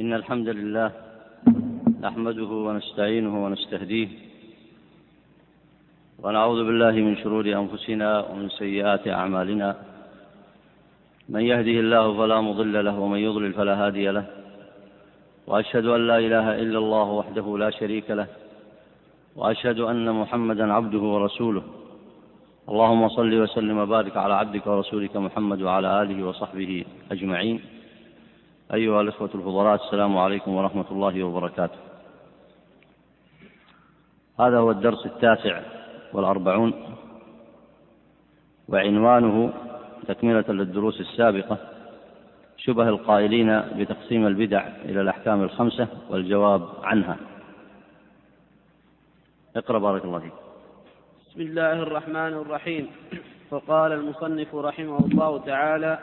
إن الحمد لله نحمده ونستعينه ونستهديه ونعوذ بالله من شرور أنفسنا ومن سيئات أعمالنا. من يهده الله فلا مضل له ومن يضلل فلا هادي له. وأشهد أن لا إله إلا الله وحده لا شريك له. وأشهد أن محمدا عبده ورسوله. اللهم صل وسلم وبارك على عبدك ورسولك محمد وعلى آله وصحبه أجمعين. أيها الإخوة الفضلاء السلام عليكم ورحمة الله وبركاته. هذا هو الدرس التاسع والأربعون وعنوانه تكملة للدروس السابقة شبه القائلين بتقسيم البدع إلى الأحكام الخمسة والجواب عنها. اقرأ بارك الله فيك. بسم الله الرحمن الرحيم. فقال المصنف رحمه الله تعالى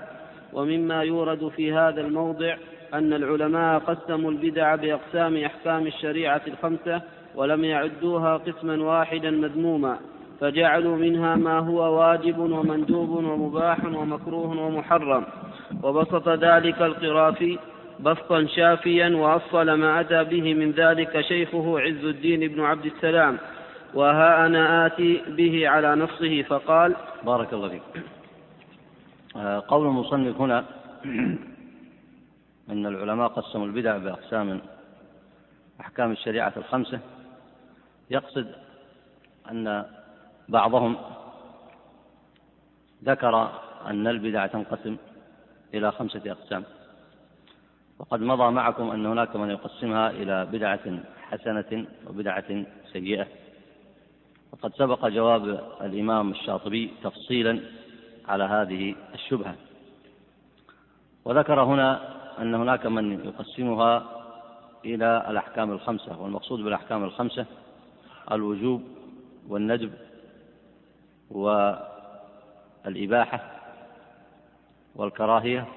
ومما يورد في هذا الموضع أن العلماء قسموا البدع بأقسام أحكام الشريعة الخمسة ولم يعدوها قسما واحدا مذموما فجعلوا منها ما هو واجب ومندوب ومباح ومكروه ومحرم. وبسط ذلك القرافي بسطا شافيا وأصل ما أتى به من ذلك شيخه عز الدين بن عبد السلام. وها أنا آتي به على نصه فقال بارك الله فيك. قول المصنف هنا أن العلماء قسموا البدع بأقسام أحكام الشريعة الخمسة. يقصد أن بعضهم ذكر أن البدع تنقسم إلى خمسة أقسام. وقد مضى معكم أن هناك من يقسمها إلى بدعة حسنة وبدعة سيئة. وقد سبق جواب الإمام الشاطبي تفصيلا على هذه الشبهة. وذكر هنا أن هناك من يقسمها إلى الأحكام الخمسة والمقصود بالأحكام الخمسة الوجوب والندب والإباحة والكراهية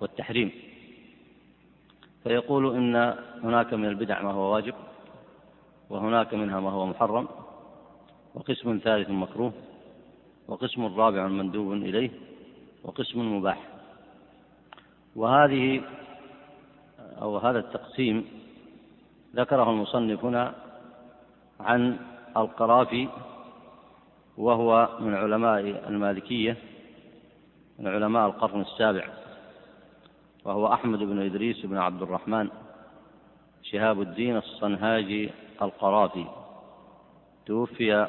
والتحريم. فيقول إن هناك من البدع ما هو واجب وهناك منها ما هو محرم وقسم ثالث مكروه وقسم رابع مندوب إليه وقسم مباح. وهذه أو هذا التقسيم ذكره المصنف هنا عن القرافي وهو من علماء المالكية من علماء القرن السابع وهو أحمد بن إدريس بن عبد الرحمن شهاب الدين الصنهاجي القرافي. توفي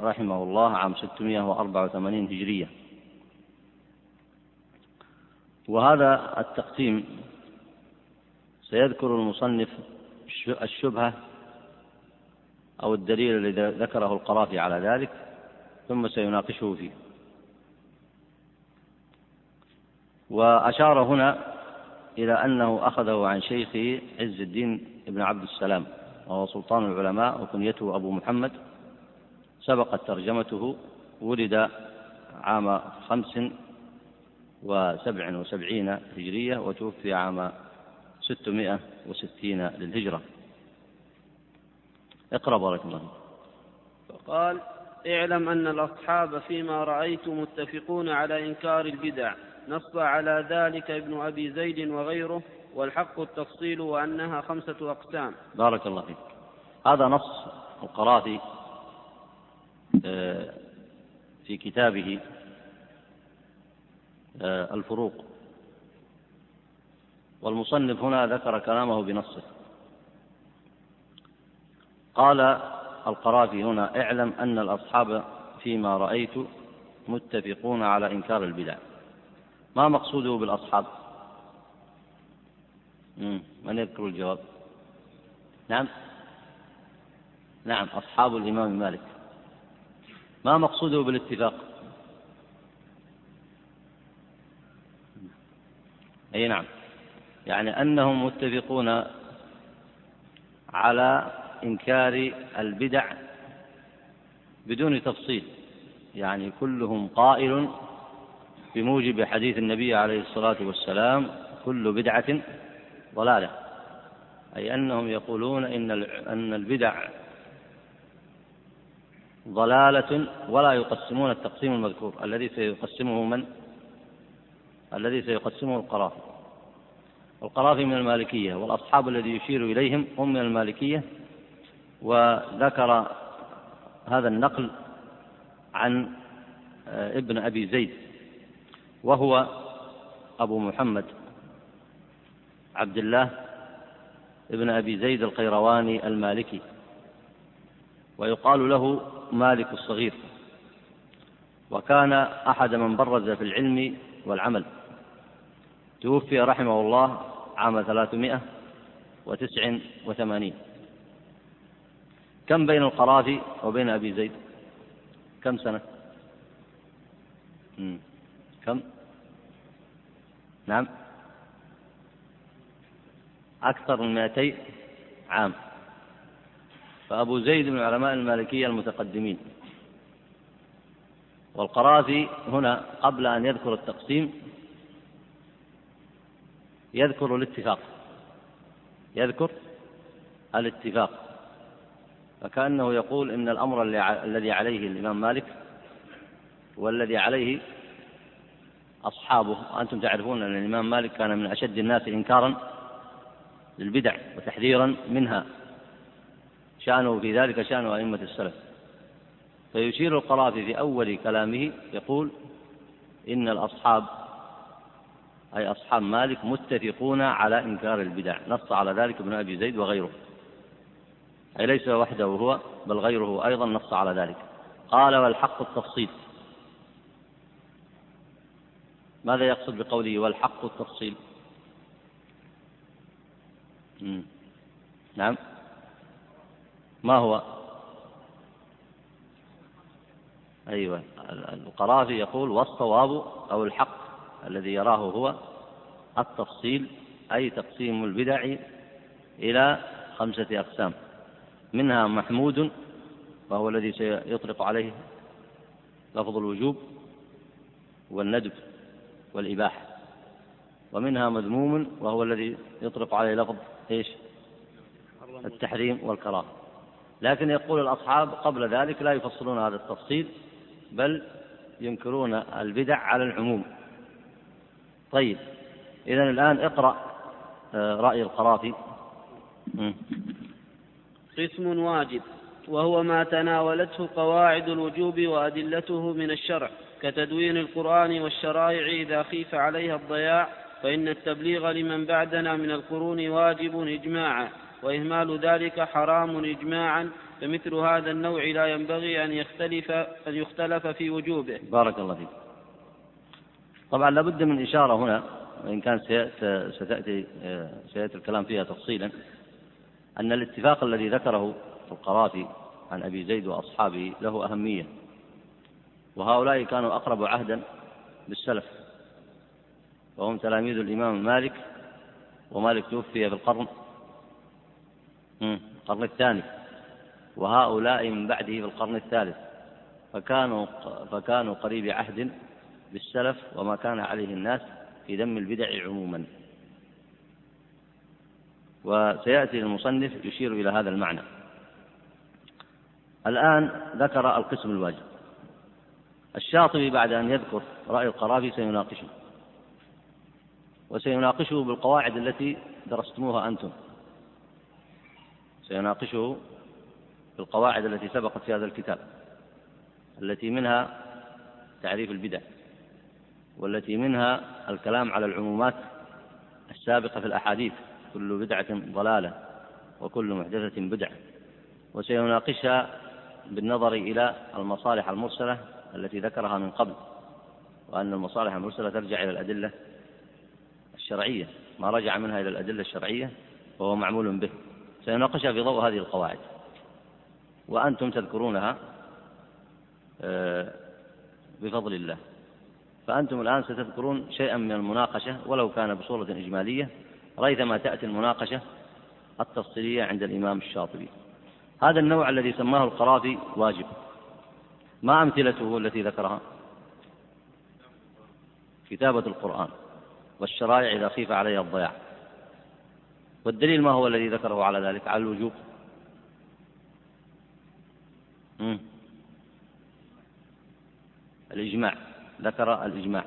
رحمه الله عام 684 هجرية. وهذا التقسيم سيذكر المصنف الشبهة أو الدليل الذي ذكره القرافي على ذلك ثم سيناقشه فيه. وأشار هنا إلى أنه أخذه عن شيخه عز الدين بن عبد السلام وهو سلطان العلماء وكنيته أبو محمد سبقت ترجمته ولد عام خمس وسبع وسبعين هجرية وتوفي عام ستمائة وستين للهجرة. اقرأ بارك الله فقال اعلم أن الأصحاب فيما رأيت متفقون على إنكار البدع. نص على ذلك ابن أبي زيد وغيره والحق التفصيل وأنها خمسة أقسام. بارك الله فيك. هذا نص القرافي في كتابه آه، الفروق. والمصنف هنا ذكر كلامه بنصه. قال القرافي هنا اعلم أن الأصحاب فيما رأيت متفقون على إنكار البدع. ما مقصوده بالأصحاب؟ من يذكر الجواب؟ نعم. نعم أصحاب الإمام مالك. ما مقصوده بالاتفاق؟ أي نعم. يعني أنهم متفقون على إنكار البدع بدون تفصيل. يعني كلهم قائل بموجب حديث النبي عليه الصلاة والسلام كل بدعة ضلالة. أي أنهم يقولون إن أن البدع ضلالة ولا يقسمون التقسيم المذكور. الذي سيقسمه من؟ الذي سيقسمه القرافي. القرافي من المالكية والأصحاب الذي يشير إليهم هم من المالكية. وذكر هذا النقل عن آه، ابن أبي زيد وهو أبو محمد عبد الله ابن أبي زيد القيرواني المالكي. ويقال له مالك الصغير. وكان أحد من برز في العلم والعمل. توفي رحمه الله عام ثلاثمائة وتسع وثمانين. كم بين القرافي وبين أبي زيد؟ كم سنة. كم؟ نعم. أكثر من 200 عام. فأبو زيد من علماء المالكية المتقدمين. والقرافي هنا قبل أن يذكر التقسيم يذكر الاتفاق. يذكر الاتفاق. فكأنه يقول إن الأمر الذي عليه الإمام مالك والذي عليه أصحابه. أنتم تعرفون أن الإمام مالك كان من أشد الناس إنكارا للبدع وتحذيرا منها. شأنه في ذلك شأن أئمة السلف. فيشير القرافي في أول كلامه يقول إن الأصحاب أي أصحاب مالك متفقون على إنكار البدع. نص على ذلك ابن أبي زيد وغيره. أي ليس وحده هو بل غيره أيضا نص على ذلك. قال والحق التفصيل. ماذا يقصد بقوله والحق التفصيل؟ نعم. ما هو؟ أيوة القرافي يقول والصواب أو الحق الذي يراه هو التفصيل أي تقسيم البدع إلى خمسة أقسام. منها محمود وهو الذي سيطلق عليه لفظ الوجوب والندب والإباحة. ومنها مذموم وهو الذي يطلق عليه لفظ إيش؟ التحريم والكراهة. لكن يقول الأصحاب قبل ذلك لا يفصلون هذا التفصيل بل ينكرون البدع على العموم. طيب إذا الآن اقرأ آه، رأي القرافي. قسم واجب وهو ما تناولته قواعد الوجوب وأدلته من الشرع كتدوين القرآن والشرائع إذا خيف عليها الضياع فإن التبليغ لمن بعدنا من القرون واجب إجماعا. وإهمال ذلك حرام إجماعا فمثل هذا النوع لا ينبغي أن يختلف أن يختلف في وجوبه. بارك الله فيك. طبعا لابد من إشارة هنا وإن كان ستأتي سيأتي الكلام فيها تفصيلا أن الاتفاق الذي ذكره القرافي عن أبي زيد وأصحابه له أهمية وهؤلاء كانوا أقرب عهدا بالسلف وهم تلاميذ الإمام مالك ومالك توفي في القرن القرن الثاني. وهؤلاء من بعده في القرن الثالث. فكانوا فكانوا قريب عهد بالسلف وما كان عليه الناس في ذم البدع عموما. وسيأتي المصنف يشير إلى هذا المعنى. الآن ذكر القسم الواجب. الشاطبي بعد أن يذكر رأي القرافي سيناقشه. وسيناقشه بالقواعد التي درستموها أنتم. سيناقشه بالقواعد التي سبقت في هذا الكتاب التي منها تعريف البدع والتي منها الكلام على العمومات السابقة في الأحاديث كل بدعة ضلالة وكل محدثة بدعة. وسيناقشها بالنظر إلى المصالح المرسلة التي ذكرها من قبل وأن المصالح المرسلة ترجع إلى الأدلة الشرعية ما رجع منها إلى الأدلة الشرعية وهو معمول به. سيناقشها في ضوء هذه القواعد. وأنتم تذكرونها آه، بفضل الله. فأنتم الآن ستذكرون شيئا من المناقشة ولو كان بصورة إجمالية ريثما تأتي المناقشة التفصيلية عند الإمام الشاطبي. هذا النوع الذي سماه القرافي واجب. ما أمثلته التي ذكرها؟ كتابة القرآن والشرائع إذا خيف عليها الضياع. والدليل ما هو الذي ذكره على ذلك؟ على الوجوب. الإجماع. ذكر الإجماع.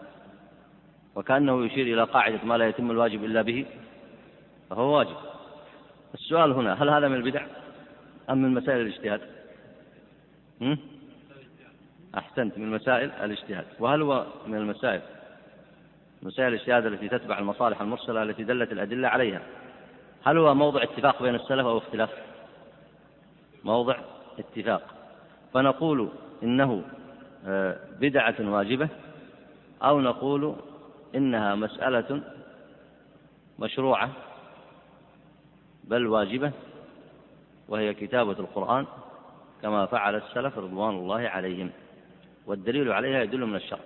وكأنه يشير إلى قاعدة ما لا يتم الواجب إلا به فهو واجب. السؤال هنا هل هذا من البدع أم من مسائل الاجتهاد؟ أحسنت من مسائل الاجتهاد. وهل هو من المسائل؟ مسائل الاجتهاد التي تتبع المصالح المرسلة التي دلت الأدلة عليها. هل هو موضع اتفاق بين السلف أو اختلاف؟ موضع اتفاق. فنقول إنه آه، بدعة واجبة أو نقول إنها مسألة مشروعة بل واجبة وهي كتابة القرآن كما فعل السلف رضوان الله عليهم. والدليل عليها يدل من الشرع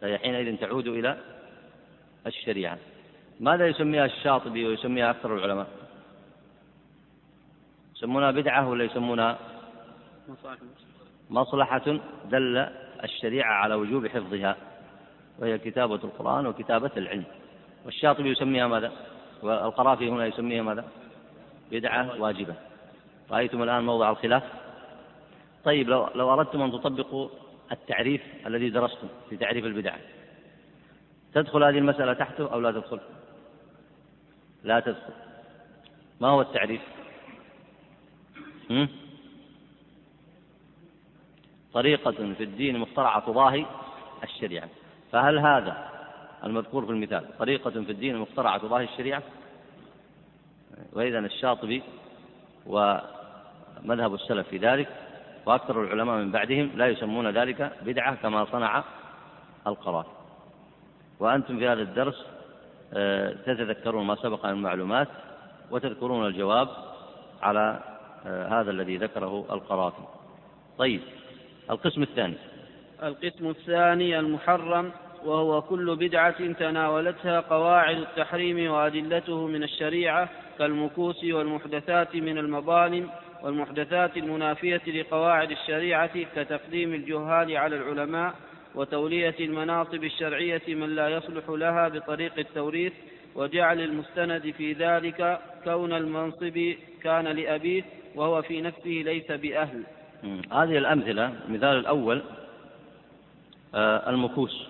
فهي حينئذ تعود إلى الشريعة. ماذا يسميها الشاطبي ويسميها أكثر العلماء؟ يسمونها بدعة ولا يسمونها مصلحة دل الشريعة على وجوب حفظها وهي كتابة القرآن وكتابة العلم. والشاطبي يسميها ماذا؟ والقرافي هنا يسميها ماذا؟ بدعة واجبة. رأيتم الآن موضع الخلاف؟ طيب لو, لو أردتم أن تطبقوا التعريف الذي درستم في تعريف البدعة تدخل هذه المسألة تحته أو لا تدخل؟ لا تدخل ما هو التعريف؟ طريقة في الدين مخترعة تضاهي الشريعة. فهل هذا المذكور في المثال طريقة في الدين مخترعة تضاهي الشريعة؟ وإذا الشاطبي ومذهب السلف في ذلك وأكثر العلماء من بعدهم لا يسمون ذلك بدعة كما صنع القرار وأنتم في هذا الدرس تتذكرون ما سبق من المعلومات وتذكرون الجواب على آه، هذا الذي ذكره القرافي طيب القسم الثاني. القسم الثاني المحرم وهو كل بدعة تناولتها قواعد التحريم وأدلته من الشريعة كالمكوس والمحدثات من المظالم والمحدثات المنافية لقواعد الشريعة كتقديم الجهال على العلماء وتولية المناصب الشرعية من لا يصلح لها بطريق التوريث وجعل المستند في ذلك كون المنصب كان لأبيه وهو في نفسه ليس بأهل. هذه الأمثلة المثال الأول آه، المكوس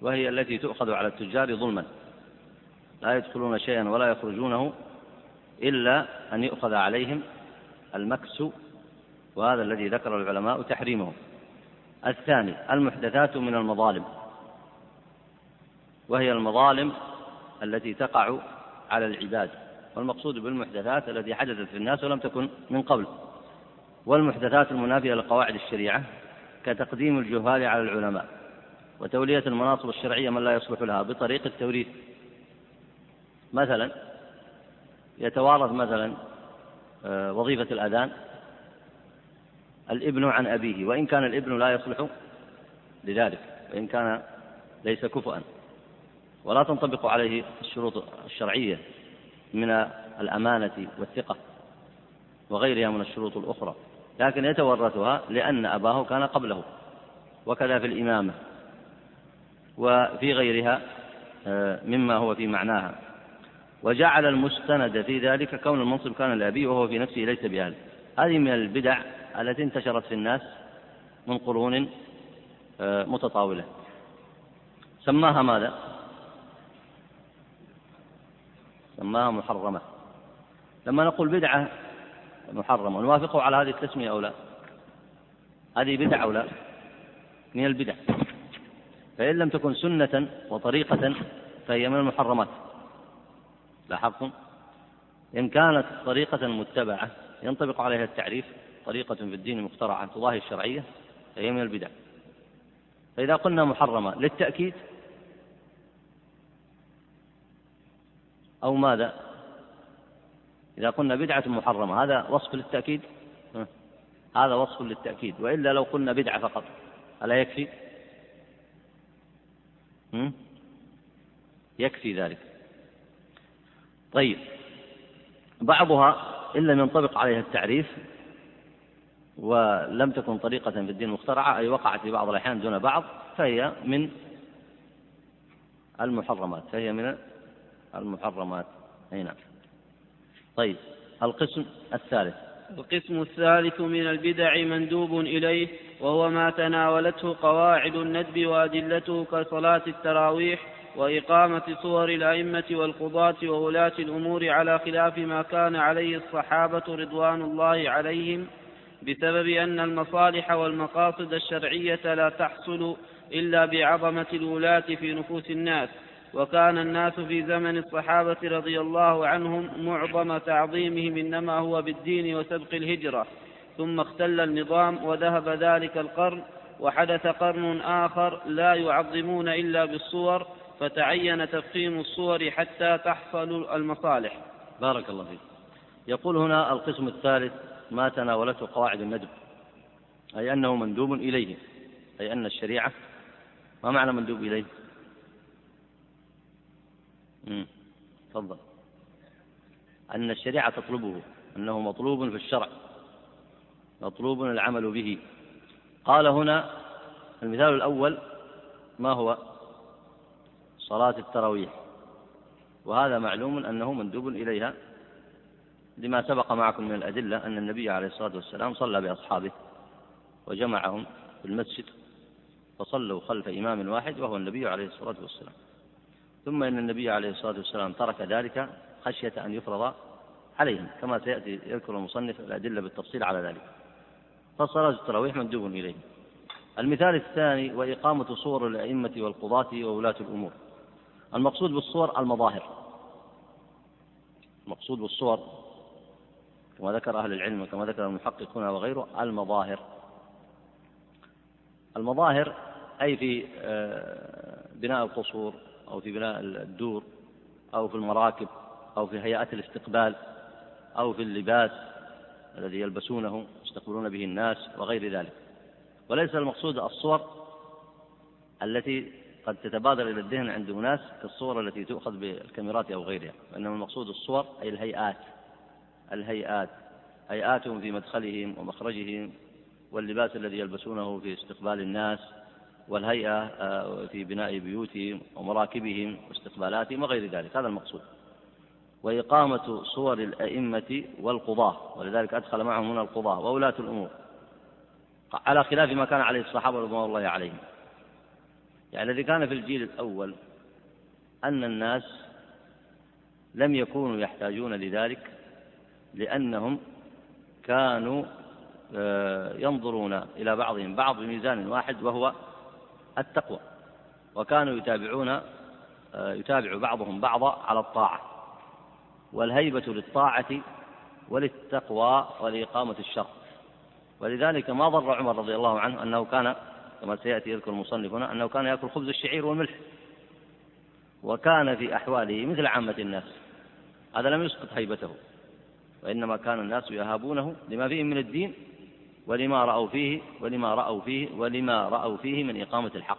وهي التي تؤخذ على التجار ظلما. لا يدخلون شيئا ولا يخرجونه إلا أن يؤخذ عليهم المكس وهذا الذي ذكر العلماء تحريمه. الثاني المحدثات من المظالم. وهي المظالم التي تقع على العباد والمقصود بالمحدثات التي حدثت في الناس ولم تكن من قبل. والمحدثات المنافية لقواعد الشريعة كتقديم الجهال على العلماء وتولية المناصب الشرعية من لا يصلح لها بطريق التوريث. مثلا يتوارث مثلا آه، وظيفة الأذان الابن عن أبيه وإن كان الابن لا يصلح لذلك وإن كان ليس كفؤا. ولا تنطبق عليه الشروط الشرعية من الأمانة والثقة وغيرها من الشروط الأخرى. لكن يتورثها لأن أباه كان قبله وكذا في الإمامة وفي غيرها آه، مما هو في معناها. وجعل المستند في ذلك كون المنصب كان لأبيه وهو في نفسه ليس بأهل هذه من البدع التي انتشرت في الناس من قرون آه، متطاولة سماها ماذا؟ سماها محرمة لما نقول بدعة محرمة نوافقه على هذه التسمية أو لا؟ هذه بدعة أو لا؟ من البدع فإن لم تكن سنة وطريقة فهي من المحرمات لاحظتم إن كانت طريقة متبعة ينطبق عليها التعريف طريقة في الدين مخترعة تضاهي الشرعية فهي من البدع. فإذا قلنا محرمة للتأكيد أو ماذا؟ إذا قلنا بدعة محرمة هذا وصف للتأكيد؟ هذا وصف للتأكيد. وإلا لو قلنا بدعة فقط ألا يكفي؟ يكفي ذلك. طيب بعضها إن لم ينطبق عليها التعريف ولم تكن طريقة في الدين مخترعة أي وقعت في بعض الأحيان دون بعض فهي من المحرمات فهي من المحرمات. أي نعم. طيب القسم الثالث. القسم الثالث من البدع مندوب إليه وهو ما تناولته قواعد الندب وأدلته كصلاة التراويح وإقامة صور الأئمة والقضاة وولاة الأمور على خلاف ما كان عليه الصحابة رضوان الله عليهم. بسبب أن المصالح والمقاصد الشرعية لا تحصل إلا بعظمة الولاة في نفوس الناس. وكان الناس في زمن الصحابة رضي الله عنهم معظم تعظيمهم إنما هو بالدين وسبق الهجرة. ثم اختل النظام وذهب ذلك القرن وحدث قرن آخر لا يعظمون إلا بالصور فتعين تفخيم الصور حتى تحصل المصالح. بارك الله فيك. يقول هنا القسم الثالث ما تناولته قواعد الندب أي أنه مندوب إليه أي أن الشريعة ما معنى مندوب إليه؟ تفضل. أن الشريعة تطلبه أنه مطلوب في الشرع مطلوب العمل به. قال هنا المثال الأول ما هو؟ صلاة التراويح. وهذا معلوم أنه مندوب إليها. لما سبق معكم من الأدلة أن النبي عليه الصلاة والسلام صلى بأصحابه وجمعهم في المسجد فصلوا خلف إمام واحد وهو النبي عليه الصلاة والسلام. ثم إن النبي عليه الصلاة والسلام ترك ذلك خشية أن يفرض عليهم كما سيأتي يذكر المصنف الأدلة بالتفصيل على ذلك. فصلاة التراويح مندوب إليه. المثال الثاني وإقامة صور الأئمة والقضاة وولاة الأمور. المقصود بالصور المظاهر. المقصود بالصور كما ذكر أهل العلم وكما ذكر المحققون وغيره المظاهر. المظاهر أي في آه، بناء القصور أو في بناء الدور أو في المراكب أو في هيئات الاستقبال أو في اللباس الذي يلبسونه يستقبلون به الناس وغير ذلك. وليس المقصود الصور التي قد تتبادر إلى الذهن عند أناس كالصور التي تؤخذ بالكاميرات أو غيرها وإنما المقصود الصور أي الهيئات. الهيئات هيئاتهم في مدخلهم ومخرجهم واللباس الذي يلبسونه في استقبال الناس والهيئة آه، في بناء بيوتهم ومراكبهم واستقبالاتهم وغير ذلك. هذا المقصود. وإقامة صور الأئمة والقضاة ولذلك أدخل معهم هنا القضاة وولاة الأمور. على خلاف ما كان عليه الصحابة رضوان الله عليهم. يعني الذي كان في الجيل الأول أن الناس لم يكونوا يحتاجون لذلك لأنهم كانوا آه، ينظرون إلى بعضهم بعض بميزان واحد وهو التقوى. وكانوا يتابعون آه، يتابع بعضهم بعضا على الطاعة. والهيبة للطاعة وللتقوى ولإقامة الشر ولذلك ما ضر عمر رضي الله عنه أنه كان كما سيأتي يذكر المصنف هنا أنه كان يأكل خبز الشعير والملح. وكان في أحواله مثل عامة الناس. هذا لم يسقط هيبته. وإنما كان الناس يهابونه لما فيه من الدين ولما رأوا فيه ولما رأوا فيه ولما رأوا فيه من إقامة الحق.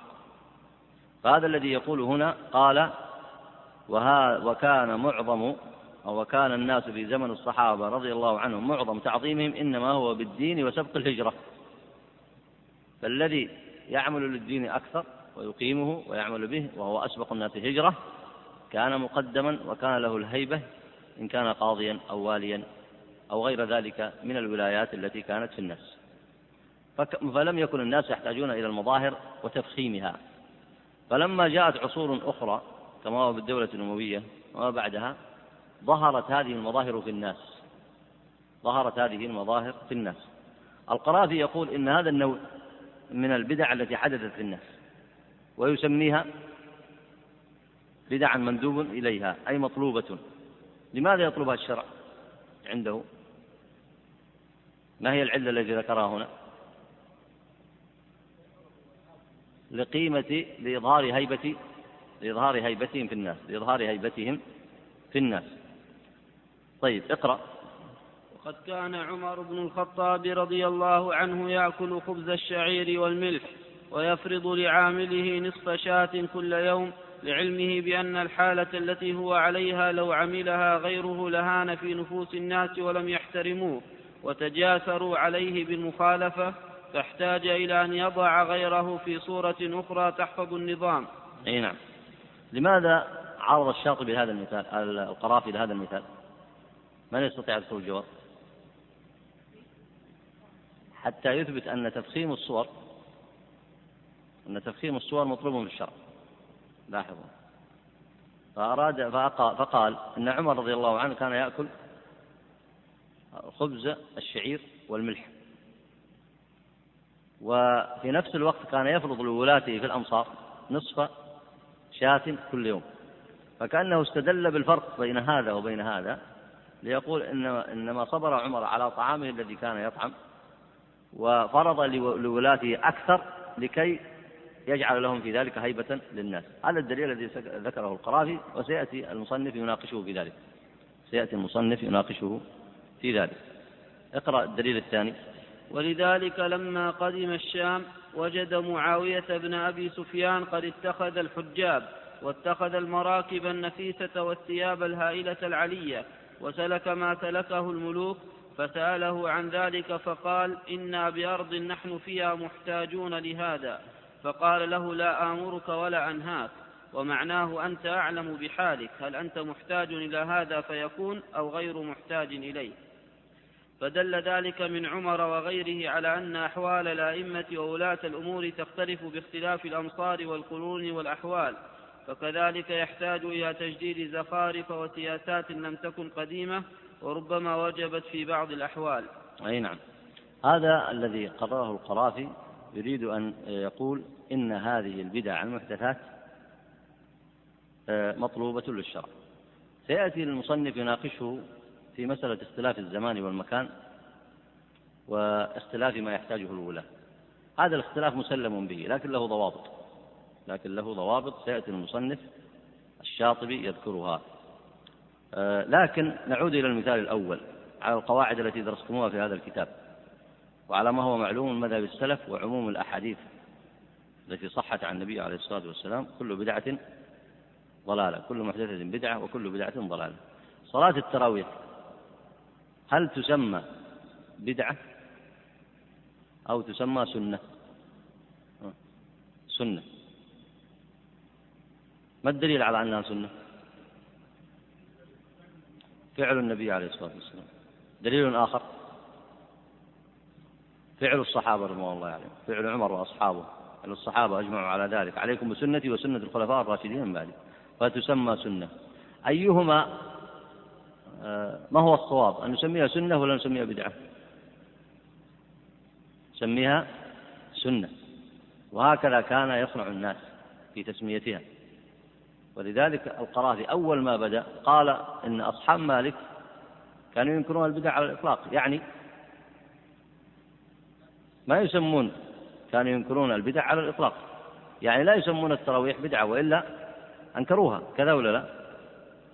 فهذا الذي يقول هنا قال وها وكان معظم أو وكان الناس في زمن الصحابة رضي الله عنهم معظم تعظيمهم إنما هو بالدين وسبق الهجرة. فالذي يعمل للدين أكثر ويقيمه ويعمل به وهو أسبق الناس هجرة كان مقدما وكان له الهيبة إن كان قاضيا أو واليا أو غير ذلك من الولايات التي كانت في الناس فلم يكن الناس يحتاجون إلى المظاهر وتفخيمها. فلما جاءت عصور أخرى كما هو بالدولة الأموية وما بعدها ظهرت هذه المظاهر في الناس. ظهرت هذه المظاهر في الناس. القرافي يقول إن هذا النوع من البدع التي حدثت في الناس ويسميها بدعا مندوب إليها أي مطلوبة. لماذا يطلبها الشرع عنده؟ ما هي العلة التي ذكرها هنا؟ لقيمة لإظهار هيبة لإظهار هيبتهم في الناس لإظهار هيبتهم في الناس. طيب اقرأ. وقد كان عمر بن الخطاب رضي الله عنه يأكل خبز الشعير والملح ويفرض لعامله نصف شاة كل يوم لعلمه بأن الحالة التي هو عليها لو عملها غيره لهان في نفوس الناس ولم يحترموه. وتجاسروا عليه بالمخالفة فاحتاج إلى أن يضع غيره في صورة أخرى تحفظ النظام. أي نعم. لماذا عرض الشاطبي هذا المثال القرافي لهذا المثال؟ من يستطيع يذكر الجواب؟ حتى يثبت أن تفخيم الصور أن تفخيم الصور مطلوب في الشرع. لاحظوا. فأراد فقال إن عمر رضي الله عنه كان يأكل خبز الشعير والملح. وفي نفس الوقت كان يفرض لولاته في الأمصار نصف شاة كل يوم. فكأنه استدل بالفرق بين هذا وبين هذا ليقول إن إنما صبر عمر على طعامه الذي كان يطعم وفرض لولاته أكثر لكي يجعل لهم في ذلك هيبة للناس. هذا الدليل الذي ذكره القرافي وسيأتي المصنف يناقشه في ذلك. سيأتي المصنف يناقشه في ذلك. اقرأ الدليل الثاني. ولذلك لما قدم الشام وجد معاوية بن أبي سفيان قد اتخذ الحجاب واتخذ المراكب النفيسة والثياب الهائلة العلية وسلك ما سلكه الملوك فسأله عن ذلك فقال إنا بأرض نحن فيها محتاجون لهذا. فقال له لا آمرك ولا أنهاك. ومعناه أنت أعلم بحالك. هل أنت محتاج إلى هذا فيكون أو غير محتاج إليه؟ فدل ذلك من عمر وغيره على أن أحوال الأئمة وولاة الأمور تختلف باختلاف الأمصار والقرون والأحوال فكذلك يحتاج إلى تجديد زخارف وسياسات لم تكن قديمة وربما وجبت في بعض الأحوال. أي نعم. هذا الذي قرره القرافي يريد أن يقول إن هذه البدع المحدثات آه، مطلوبة للشرع. سيأتي المصنف يناقشه في مسألة اختلاف الزمان والمكان واختلاف ما يحتاجه الولاة. هذا الاختلاف مسلم به لكن له ضوابط. لكن له ضوابط سيأتي المصنف الشاطبي يذكرها. آه، لكن نعود إلى المثال الأول على القواعد التي درستموها في هذا الكتاب وعلى ما هو معلوم من مذهب السلف وعموم الأحاديث التي صحت عن النبي عليه الصلاة والسلام. كل بدعة ضلالة كل محدثة بدعة وكل بدعة ضلالة. صلاة التراويح هل تسمى بدعة أو تسمى سنة؟ سنة. ما الدليل على أنها سنة؟ فعل النبي عليه الصلاة والسلام. دليل آخر. فعل الصحابة رضوان الله عليهم. فعل عمر وأصحابه. أن الصحابة أجمعوا على ذلك. عليكم بسنتي وسنة الخلفاء الراشدين من بعدي. فتسمى سنة. أيهما ما هو الصواب؟ أن نسميها سنة ولا نسميها بدعة؟ نسميها سنة. وهكذا كان يصنع الناس في تسميتها. ولذلك القرافي أول ما بدأ قال إن أصحاب مالك كانوا ينكرون البدع على الإطلاق. يعني ما يسمون كانوا ينكرون البدع على الإطلاق. يعني لا يسمون التراويح بدعة وإلا أنكروها. كذا ولا لا؟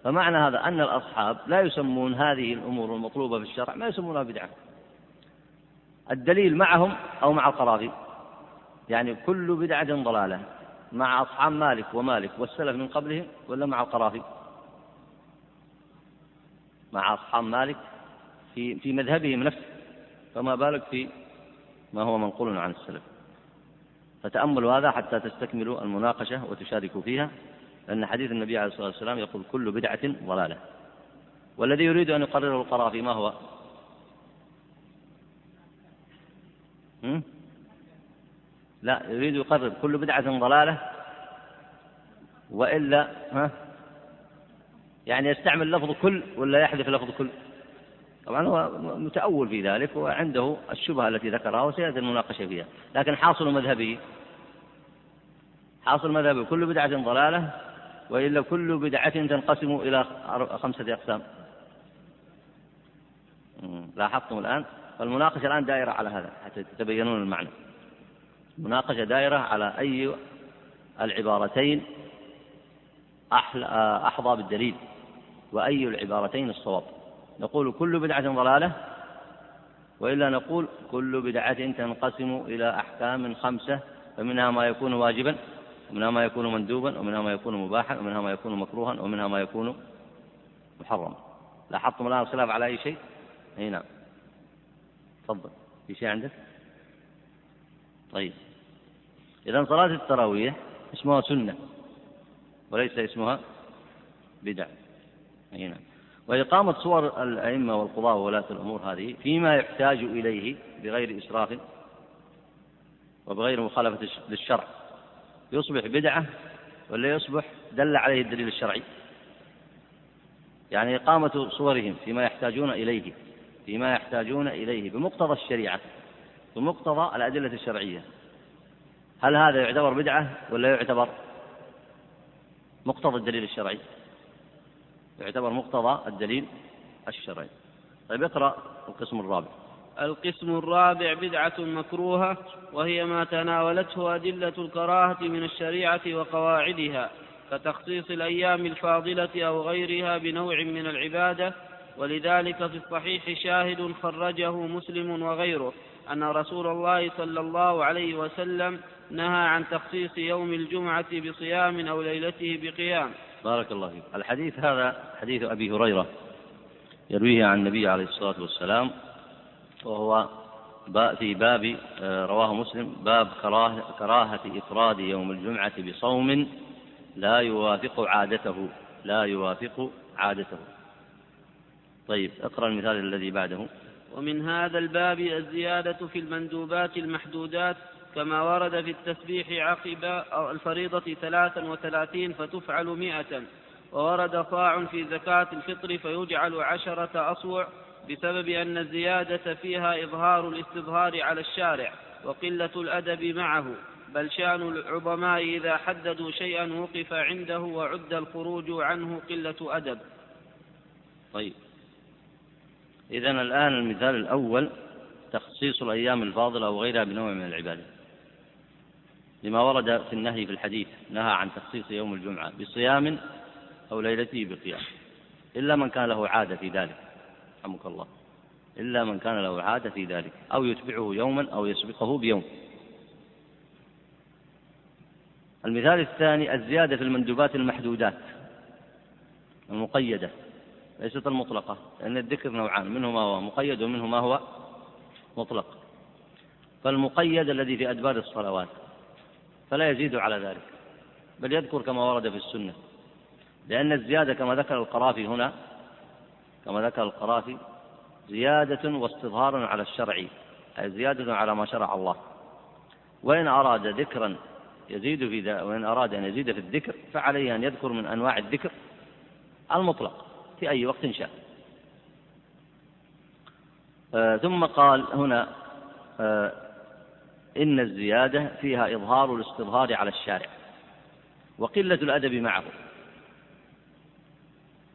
فمعنى هذا أن الأصحاب لا يسمون هذه الأمور المطلوبة في الشرع ما يسمونها بدعة. الدليل معهم أو مع القرافي يعني كل بدعة ضلالة مع أصحاب مالك ومالك والسلف من قبلهم ولا مع القرافي مع أصحاب مالك في في مذهبهم نفسه. فما بالك في ما هو منقول عن السلف؟ فتأملوا هذا حتى تستكملوا المناقشة وتشاركوا فيها. لأن حديث النبي عليه الصلاة والسلام يقول كل بدعة ضلالة. والذي يريد أن يقرره القرافي ما هو؟ لا يريد يقرر كل بدعة ضلالة وإلا ها؟ يعني يستعمل لفظ كل ولا يحذف لفظ كل؟ طبعا هو متأول في ذلك وعنده الشبهة التي ذكرها وسيأتي المناقشة فيها. لكن حاصل مذهبه حاصل مذهبه كل بدعة ضلالة وإلا كل بدعة تنقسم إلى خمسة أقسام. لاحظتم الآن؟ فالمناقشة الآن دائرة على هذا حتى تتبينون المعنى. مناقشة دائرة على أي العبارتين أحظى بالدليل وأي العبارتين الصواب. نقول كل بدعة ضلالة وإلا نقول كل بدعة تنقسم إلى أحكام خمسة فمنها ما يكون واجبا ومنها ما يكون مندوبا ومنها ما يكون مباحا ومنها ما يكون مكروها ومنها ما يكون محرما. لاحظتم الآن الخلاف على أي شيء؟ أي نعم. تفضل. في شيء عندك؟ طيب. إذا صلاة التراويح اسمها سنة وليس اسمها بدع أي نعم. وإقامة صور الأئمة والقضاة وولاة الأمور هذه فيما يحتاج إليه بغير إسراف وبغير مخالفة للشرع. يصبح بدعة ولا يصبح دل عليه الدليل الشرعي؟ يعني إقامة صورهم فيما يحتاجون إليه فيما يحتاجون إليه بمقتضى الشريعة بمقتضى الأدلة الشرعية. هل هذا يعتبر بدعة ولا يعتبر مقتضى الدليل الشرعي؟ يعتبر مقتضى الدليل الشرعي. طيب اقرأ القسم الرابع. القسم الرابع بدعة مكروهة وهي ما تناولته أدلة الكراهة من الشريعة وقواعدها كتخصيص الأيام الفاضلة أو غيرها بنوع من العبادة. ولذلك في الصحيح شاهد خرجه مسلم وغيره أن رسول الله صلى الله عليه وسلم نهى عن تخصيص يوم الجمعة بصيام أو ليلته بقيام. بارك الله فيك. الحديث هذا حديث أبي هريرة يرويه عن النبي عليه الصلاة والسلام وهو في باب آه، رواه مسلم باب كراهة, إفراد يوم الجمعة بصوم لا يوافق عادته لا يوافق عادته. طيب اقرأ المثال الذي بعده. ومن هذا الباب الزيادة في المندوبات المحدودات كما ورد في التسبيح عقب الفريضة ثلاثا وثلاثين فتفعل مئة وورد صاع في زكاة الفطر فيجعل عشرة أصوع بسبب أن الزيادة فيها إظهار الاستظهار على الشارع وقلة الأدب معه بل شأن العظماء إذا حددوا شيئا وقف عنده وعد الخروج عنه قلة أدب. طيب. إذا الآن المثال الأول تخصيص الأيام الفاضلة أو غيرها بنوع من العبادة. لما ورد في النهي في الحديث نهى عن تخصيص يوم الجمعة بصيام أو ليلته بقيام إلا من كان له عادة في ذلك. رحمك الله. إلا من كان له عادة في ذلك أو يتبعه يوما أو يسبقه بيوم. المثال الثاني الزيادة في المندوبات المحدودات المقيدة ليست المطلقة لأن الذكر نوعان منه ما هو مقيد ومنه ما هو مطلق. فالمقيد الذي في أدبار الصلوات فلا يزيد على ذلك بل يذكر كما ورد في السنة. لأن الزيادة كما ذكر القرافي هنا كما ذكر القرافي زيادة واستظهار على الشرع أي زيادة على ما شرع الله. وإن أراد ذكرا يزيد في ذا وإن أراد أن يزيد في الذكر فعليه أن يذكر من أنواع الذكر المطلق في أي وقت شاء. آه ثم قال هنا آه إن الزيادة فيها إظهار الاستظهار على الشارع وقلة الأدب معه.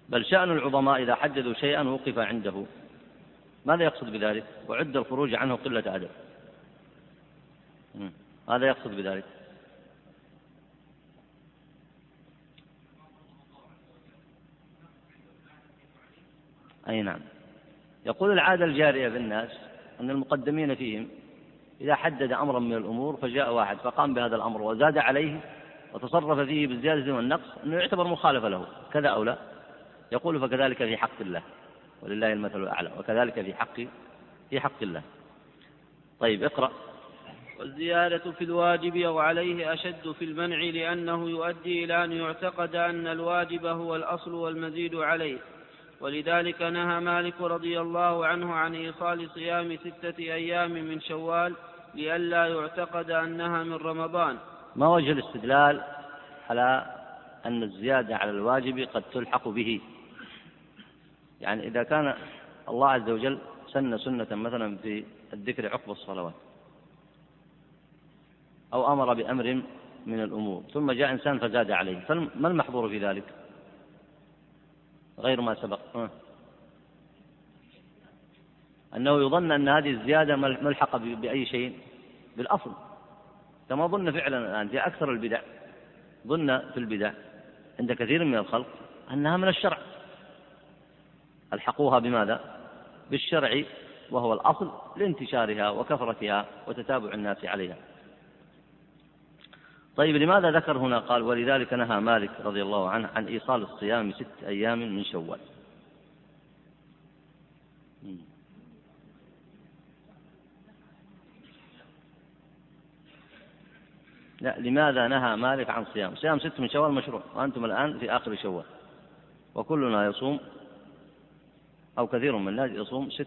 بل شأن العظماء إذا حددوا شيئا وقف عنده. ماذا يقصد بذلك؟ وعد الخروج عنه قلة أدب ماذا يقصد بذلك؟ أي نعم. يقول العادة الجارية بالناس أن المقدمين فيهم إذا حدد أمرا من الأمور فجاء واحد فقام بهذا الأمر وزاد عليه وتصرف فيه بالزيادة والنقص أنه يعتبر مخالفة له كذا أو لا؟ يقول فكذلك في حق الله. ولله المثل الأعلى. وكذلك في حق في حق الله. طيب اقرأ. والزيادة في الواجب أو عليه أشد في المنع لأنه يؤدي إلى أن يعتقد أن الواجب هو الأصل والمزيد عليه. ولذلك نهى مالك رضي الله عنه عن إيصال صيام ستة أيام من شوال لئلا يعتقد أنها من رمضان. ما وجه الاستدلال على أن الزيادة على الواجب قد تلحق به؟ يعني إذا كان الله عز وجل سن سنة مثلا في الذكر عقب الصلوات أو أمر بأمر من الأمور ثم جاء إنسان فزاد عليه فما المحظور في ذلك؟ غير ما سبق. أنه يظن أن هذه الزيادة ملحقة بأي شيء؟ بالأصل. كما ظن فعلا الآن في أكثر البدع. ظن في البدع عند كثير من الخلق أنها من الشرع. ألحقوها بماذا؟ بالشرع وهو الأصل لانتشارها وكثرتها وتتابع الناس عليها. طيب لماذا ذكر هنا قال ولذلك نهى مالك رضي الله عنه عن إيصال الصيام ست أيام من شوال؟ لا لماذا نهى مالك عن صيام؟ صيام ست من شوال مشروع وأنتم الآن في آخر شوال وكلنا يصوم أو كثير من الناس يصوم ست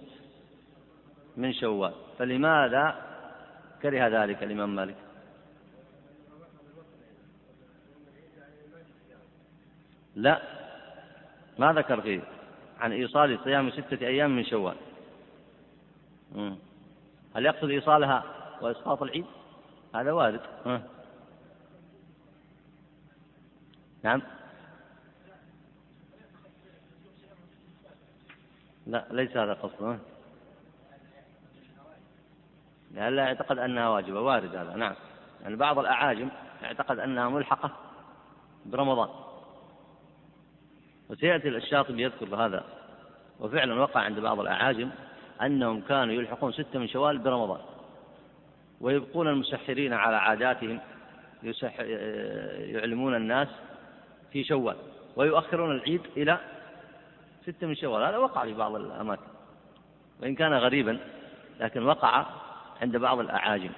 من شوال. فلماذا كره ذلك الإمام مالك؟ لا ما ذكر فيه عن إيصال صيام ستة أيام من شوال. هل يقصد إيصالها وإسقاط العيد؟ هذا وارد. نعم. لا ليس هذا قصده. لا يعتقد أنها واجبة. وارد هذا نعم. يعني بعض الأعاجم اعتقد أنها ملحقة برمضان. وسيأتي الشاطبي يذكر هذا وفعلا وقع عند بعض الأعاجم أنهم كانوا يلحقون ستة من شوال برمضان. ويبقون المسحرين على عاداتهم يعلمون الناس في شوال. ويؤخرون العيد إلى ستة من شوال. هذا وقع في بعض الأماكن. وإن كان غريبا لكن وقع عند بعض الأعاجم.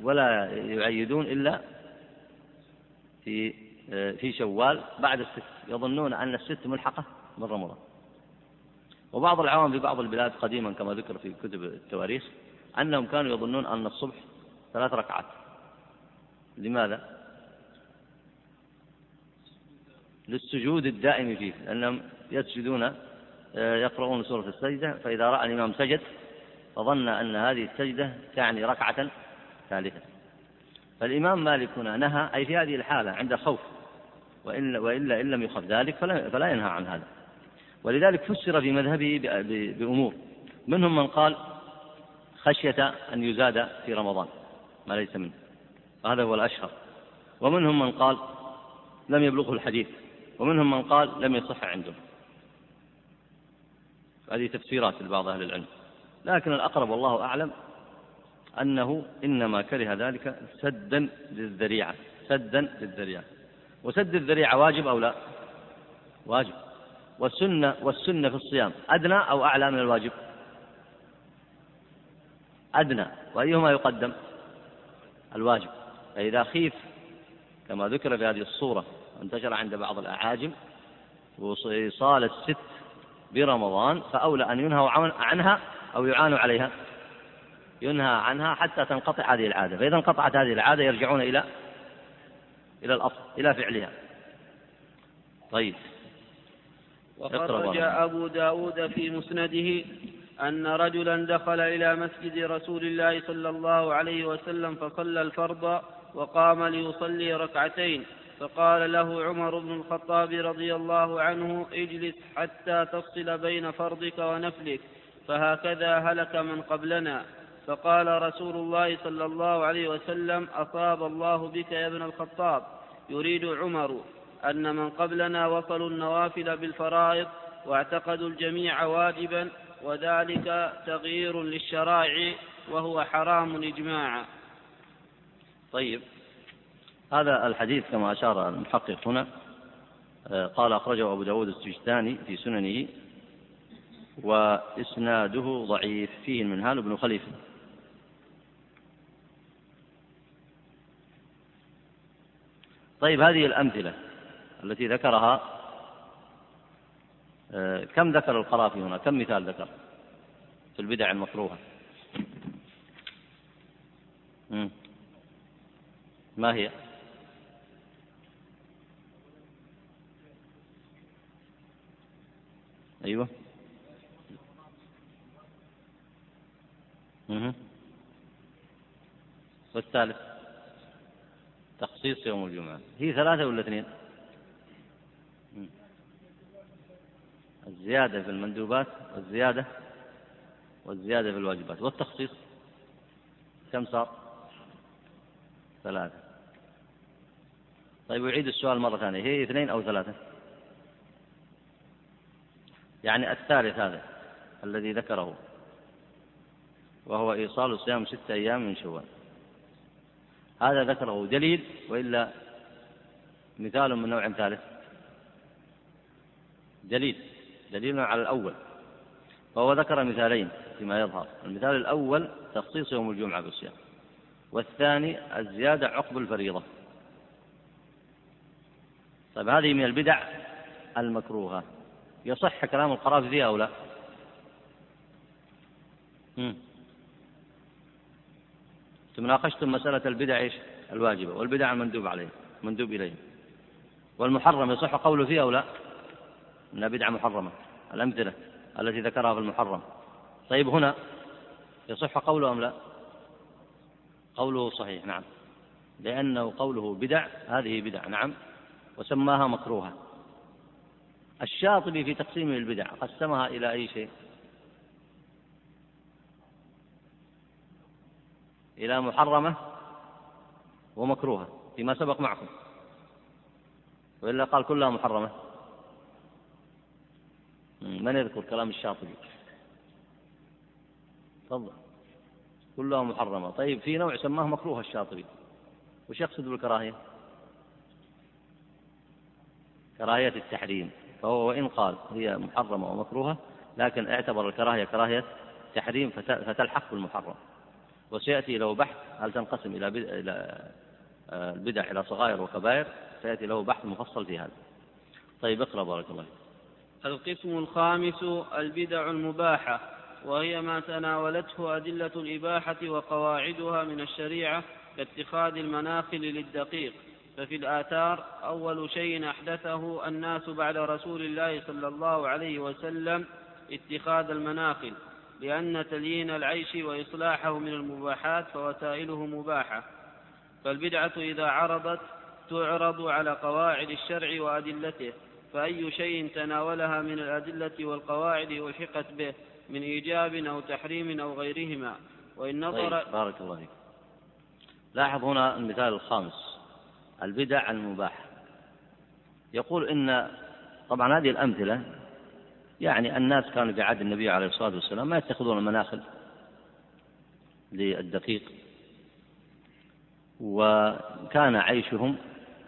ولا يعيدون إلا في في شوال بعد الست. يظنون أن الست ملحقة من رمضان. وبعض العوام في بعض البلاد قديما كما ذكر في كتب التواريخ أنهم كانوا يظنون أن الصبح ثلاث ركعات. لماذا؟ للسجود الدائم فيه لأنهم يسجدون آه، يقرؤون سورة السجدة فإذا رأى الإمام سجد فظن أن هذه السجدة تعني ركعة ثالثة. فالإمام مالك هنا نهى أي في هذه الحالة عند خوف وإلا, وإلا إن لم يخف ذلك فلا, فلا ينهى عن هذا. ولذلك فسر في مذهبه بأمور. منهم من قال خشية أن يزاد في رمضان ما ليس منه. وهذا هو الأشهر. ومنهم من قال لم يبلغه الحديث ومنهم من قال لم يصح عندهم هذه تفسيرات لبعض أهل العلم. لكن الأقرب والله أعلم أنه إنما كره ذلك سدا للذريعة سدا للذريعة. وسد الذريعة واجب أو لا؟ واجب. والسنة والسنة في الصيام أدنى أو أعلى من الواجب؟ أدنى. وأيهما يقدم؟ الواجب. فإذا خيف كما ذكر في هذه الصورة انتشر عند بعض الأعاجم وإيصال الست برمضان فأولى أن ينهوا عنها أو يعانوا عليها. ينهى عنها حتى تنقطع هذه العادة. فإذا انقطعت هذه العادة يرجعون إلى إلى الأصل إلى فعلها. طيب. وخرج أبو داود في مسنده أن رجلا دخل إلى مسجد رسول الله صلى الله عليه وسلم فصلى الفرض وقام ليصلي ركعتين. فقال له عمر بن الخطاب رضي الله عنه اجلس حتى تفصل بين فرضك ونفلك فهكذا هلك من قبلنا. فقال رسول الله صلى الله عليه وسلم أصاب الله بك يا ابن الخطاب. يريد عمر أن من قبلنا وصلوا النوافل بالفرائض واعتقدوا الجميع واجبا وذلك تغيير للشرائع وهو حرام اجماعا. طيب. هذا الحديث كما أشار المحقق هنا آه، قال أخرجه أبو داود السجستاني في سننه وإسناده ضعيف فيه المنهال بن خليفة. طيب هذه الأمثلة التي ذكرها آه، كم ذكر القرافي هنا؟ كم مثال ذكر في البدع المكروهة؟ ما هي؟ أيوة. مه. والثالث تخصيص يوم الجمعة. هي ثلاثة ولا اثنين؟ الزيادة في المندوبات والزيادة والزيادة في الواجبات. والتخصيص؟ كم صار؟ ثلاثة. طيب أعيد السؤال مرة ثانية. هي اثنين أو ثلاثة؟ يعني الثالث هذا الذي ذكره وهو إيصال صيام ستة أيام من شوال. هذا ذكره دليل وإلا مثال من نوع ثالث. دليل دليل على الأول فهو ذكر مثالين فيما يظهر. المثال الأول تخصيص يوم الجمعة بالصيام والثاني الزيادة عقب الفريضة. طيب هذه من البدع المكروهة. يصح كلام القرافي فيها أو لا؟ تناقشتم مسألة البدع إيش؟ الواجبة والبدع المندوب عليه مندوب إليه. والمحرم يصح قوله فيه أو لا؟ إنها بدعة محرمة الأمثلة التي ذكرها في المحرم. طيب هنا يصح قوله أم لا؟ قوله صحيح نعم. لأنه قوله بدع هذه بدع نعم. وسماها مكروهة. الشاطبي في تقسيمه البدع قسمها إلى أي شيء؟ إلى محرمة ومكروهة فيما سبق معكم. وإلا قال كلها محرمة. من يذكر كلام الشاطبي؟ تفضل. كلها محرمة. طيب في نوع سماه مكروه الشاطبي. وش يقصد بالكراهية؟ كراهية التحريم. فهو وإن قال هي محرمة ومكروهة لكن اعتبر الكراهية كراهية تحريم فتلحق بالمحرم. وسيأتي له بحث هل تنقسم إلى إلى آه، البدع إلى صغائر وكبائر؟ سيأتي له بحث مفصل في هذا. طيب اقرأ بارك الله القسم الخامس البدع المباحة وهي ما تناولته أدلة الإباحة وقواعدها من الشريعة كاتخاذ المناخل للدقيق. ففي الآثار أول شيء أحدثه الناس بعد رسول الله صلى الله عليه وسلم اتخاذ المناخل لأن تليين العيش وإصلاحه من المباحات فوسائله مباحة. فالبدعة إذا عرضت تعرض على قواعد الشرع وأدلته فأي شيء تناولها من الأدلة والقواعد ألحقت به من إيجاب أو تحريم أو غيرهما. وإن نظر طيب بارك الله فيك. لاحظ هنا المثال الخامس. البدع المباحة يقول إن طبعا هذه الأمثلة يعني الناس كانوا في عهد النبي عليه الصلاة والسلام ما يتخذون المناخل للدقيق وكان عيشهم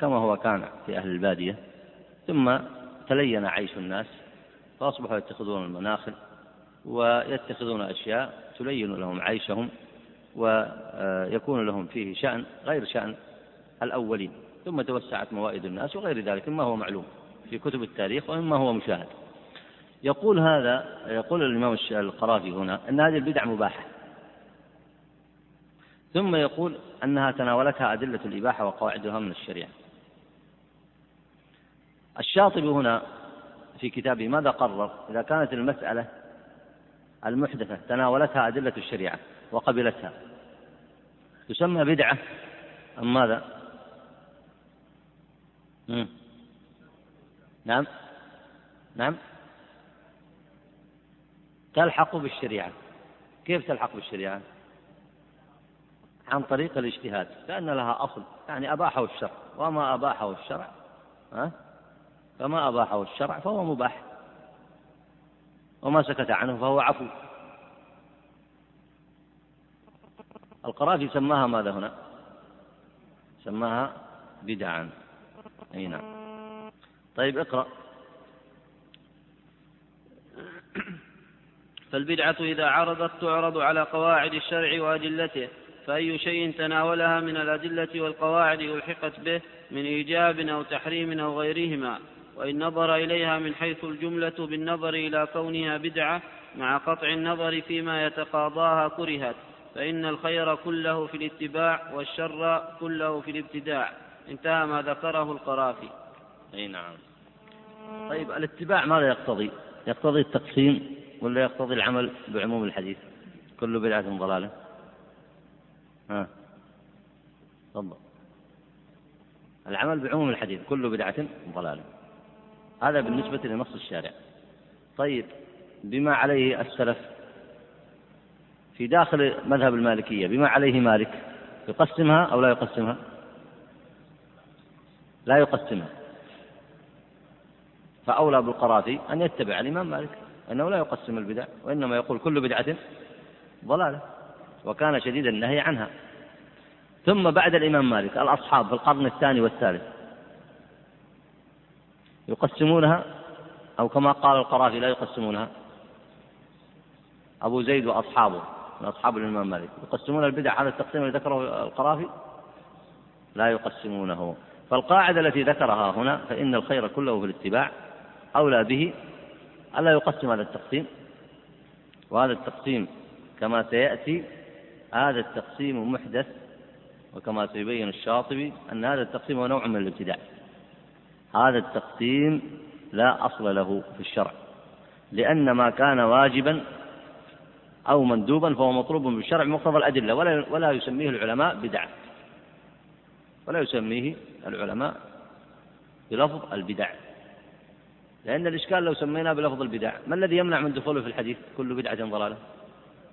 كما هو كان في أهل البادية. ثم تلين عيش الناس فأصبحوا يتخذون المناخل ويتخذون أشياء تلين لهم عيشهم ويكون لهم فيه شأن غير شأن الأولين ثم توسعت موائد الناس وغير ذلك مما هو معلوم في كتب التاريخ ومما هو مشاهد. يقول هذا يقول الإمام القرافي هنا أن هذه البدع مباحة. ثم يقول أنها تناولتها أدلة الإباحة وقواعدها من الشريعة. الشاطبي هنا في كتابه ماذا قرر؟ إذا كانت المسألة المحدثة تناولتها أدلة الشريعة وقبلتها تسمى بدعة أم ماذا؟ نعم. نعم. تلحق بالشريعة. كيف تلحق بالشريعة؟ عن طريق الاجتهاد كأن لها أصل. يعني أباحه الشرع. وما أباحه الشرع ها؟ فما أباحه الشرع فهو مباح. وما سكت عنه فهو عفو. القرافي سماها ماذا هنا؟ سماها بدعا. أي نعم. طيب اقرأ. فالبدعة إذا عرضت تعرض على قواعد الشرع وأدلته فأي شيء تناولها من الأدلة والقواعد ألحقت به من إيجاب أو تحريم أو غيرهما وإن نظر إليها من حيث الجملة بالنظر إلى كونها بدعة مع قطع النظر فيما يتقاضاها كرهت فإن الخير كله في الاتباع والشر كله في الابتداع. انتهى ما ذكره القرافي. أي نعم. طيب الاتباع ماذا يقتضي؟ يقتضي التقسيم ولا يقتضي العمل بعموم الحديث؟ كل بدعة ضلالة. ها. تفضل. العمل بعموم الحديث كل بدعة ضلالة. هذا بالنسبة لنص الشارع. طيب بما عليه السلف في داخل مذهب المالكية بما عليه مالك يقسمها أو لا يقسمها؟ لا يقسمها فأولى بالقرافي أن يتبع الإمام مالك أنه لا يقسم البدع وإنما يقول كل بدعة ضلالة وكان شديد النهي عنها. ثم بعد الإمام مالك الأصحاب في القرن الثاني والثالث يقسمونها أو كما قال القرافي لا يقسمونها. أبو زيد وأصحابه من أصحاب الإمام مالك يقسمون البدع على التقسيم الذي ذكره القرافي لا يقسمونه. فالقاعدة التي ذكرها هنا فإن الخير كله في الاتباع أولى به ألا يقسم هذا التقسيم. وهذا التقسيم كما سيأتي هذا التقسيم محدث وكما سيبين الشاطبي أن هذا التقسيم هو نوع من الابتداع. هذا التقسيم لا أصل له في الشرع لأن ما كان واجبا أو مندوبا فهو مطلوب بالشرع مقتضى الأدلة ولا ولا يسميه العلماء بدعة. ولا يسميه العلماء بلفظ البدع. لأن الإشكال لو سميناه بلفظ البدع ما الذي يمنع من دخوله في الحديث كل بدعة ضلالة؟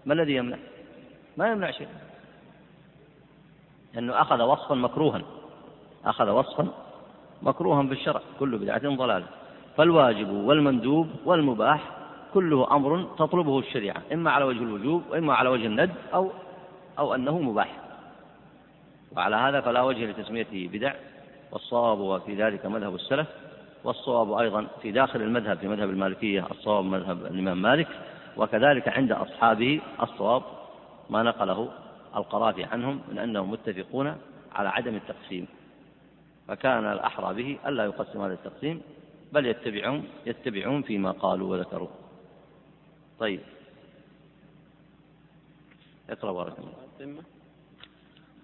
ما الذي يمنع؟ ما يمنع شيء. لأنه أخذ وصفا مكروها. أخذ وصفا مكروها في الشرع كل بدعة ضلالة. فالواجب والمندوب والمباح كله أمر تطلبه الشريعة إما على وجه الوجوب وإما على وجه الند أو أو أنه مباح. وعلى هذا فلا وجه لتسميته بدع والصواب في ذلك مذهب السلف والصواب أيضا في داخل المذهب في مذهب المالكية الصواب مذهب الإمام مالك وكذلك عند أصحابه الصواب ما نقله القرافي عنهم من أنهم متفقون على عدم التقسيم. فكان الأحرى به ألا يقسم هذا التقسيم بل يتبعون يتبعون فيما قالوا وذكروا. طيب. اقرأ بارك الله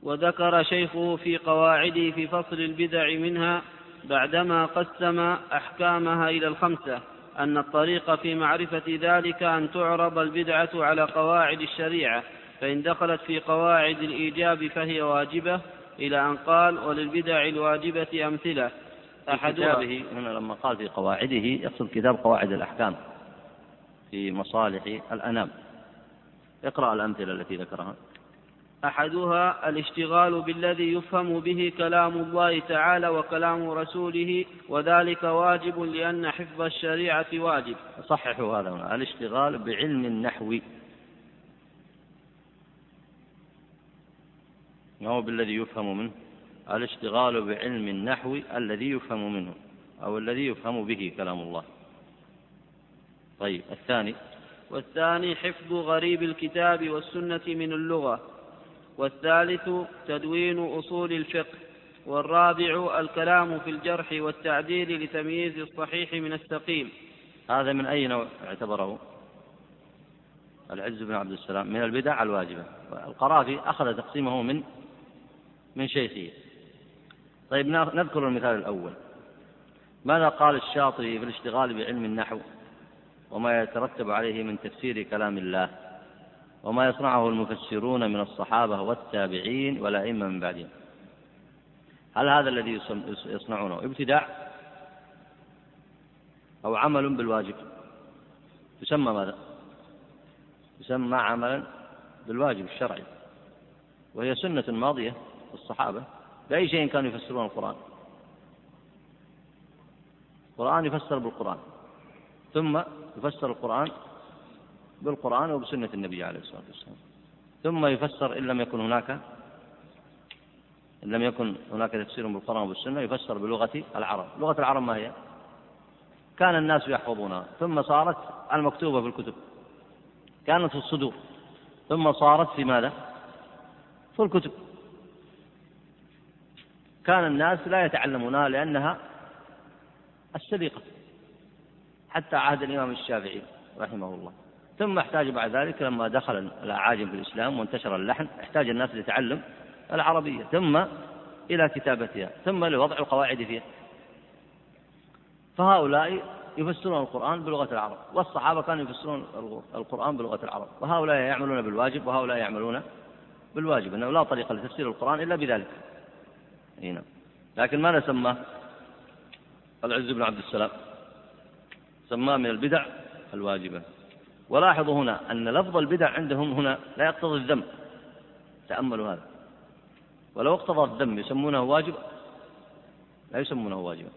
وذكر شيخه في قواعده في فصل البدع منها بعدما قسم أحكامها إلى الخمسة أن الطريق في معرفة ذلك أن تعرض البدعة على قواعد الشريعة فإن دخلت في قواعد الإيجاب فهي واجبة إلى أن قال وللبدع الواجبة أمثلة. أحد كتابه هنا لما قال في قواعده يقصد كتاب قواعد الأحكام في مصالح الأنام. اقرأ الأمثلة التي ذكرها. أحدها الاشتغال بالذي يفهم به كلام الله تعالى وكلام رسوله وذلك واجب لأن حفظ الشريعة واجب. صححوا هذا. الاشتغال بعلم النحو. ما هو بالذي يفهم منه؟ الاشتغال بعلم النحو الذي يفهم منه أو الذي يفهم به كلام الله. طيب الثاني. والثاني حفظ غريب الكتاب والسنة من اللغة. والثالث تدوين أصول الفقه والرابع الكلام في الجرح والتعديل لتمييز الصحيح من السقيم. هذا من أي نوع اعتبره؟ العز بن عبد السلام. من البدع الواجبة. القرافي أخذ تقسيمه من من شيخه. طيب نذكر المثال الأول. ماذا قال الشاطبي في الاشتغال بعلم النحو وما يترتب عليه من تفسير كلام الله؟ وما يصنعه المفسرون من الصحابة والتابعين والأئمة من بعدهم. هل هذا الذي يصنعونه ابتداع أو عمل بالواجب؟ يسمى ماذا؟ يسمى عملا بالواجب الشرعي. وهي سنة ماضية الصحابة بأي شيء كانوا يفسرون القرآن. القرآن يفسر بالقرآن. ثم يفسر القرآن بالقرآن وبسنة النبي عليه الصلاة والسلام. ثم يفسر إن لم يكن هناك إن لم يكن هناك تفسير بالقرآن وبالسنة يفسر بلغة العرب. لغة العرب ما هي؟ كان الناس يحفظونها ثم صارت المكتوبة في الكتب. كانت في الصدور. ثم صارت في ماذا؟ في الكتب. كان الناس لا يتعلمونها لأنها السليقة حتى عهد الإمام الشافعي رحمه الله. ثم احتاج بعد ذلك لما دخل الأعاجم في الإسلام وانتشر اللحن احتاج الناس لتعلم العربية ثم إلى كتابتها ثم لوضع القواعد فيها. فهؤلاء يفسرون القرآن بلغة العرب والصحابة كانوا يفسرون القرآن بلغة العرب وهؤلاء يعملون بالواجب وهؤلاء يعملون بالواجب أنه لا طريقة لتفسير القرآن إلا بذلك. هنا لكن ماذا سماه العز بن عبد السلام؟ سماه من البدع الواجبة. ولاحظوا هنا أن لفظ البدع عندهم هنا لا يقتضي الذم. تأملوا هذا. ولو اقتضى الذم يسمونه واجب؟ لا يسمونه واجبا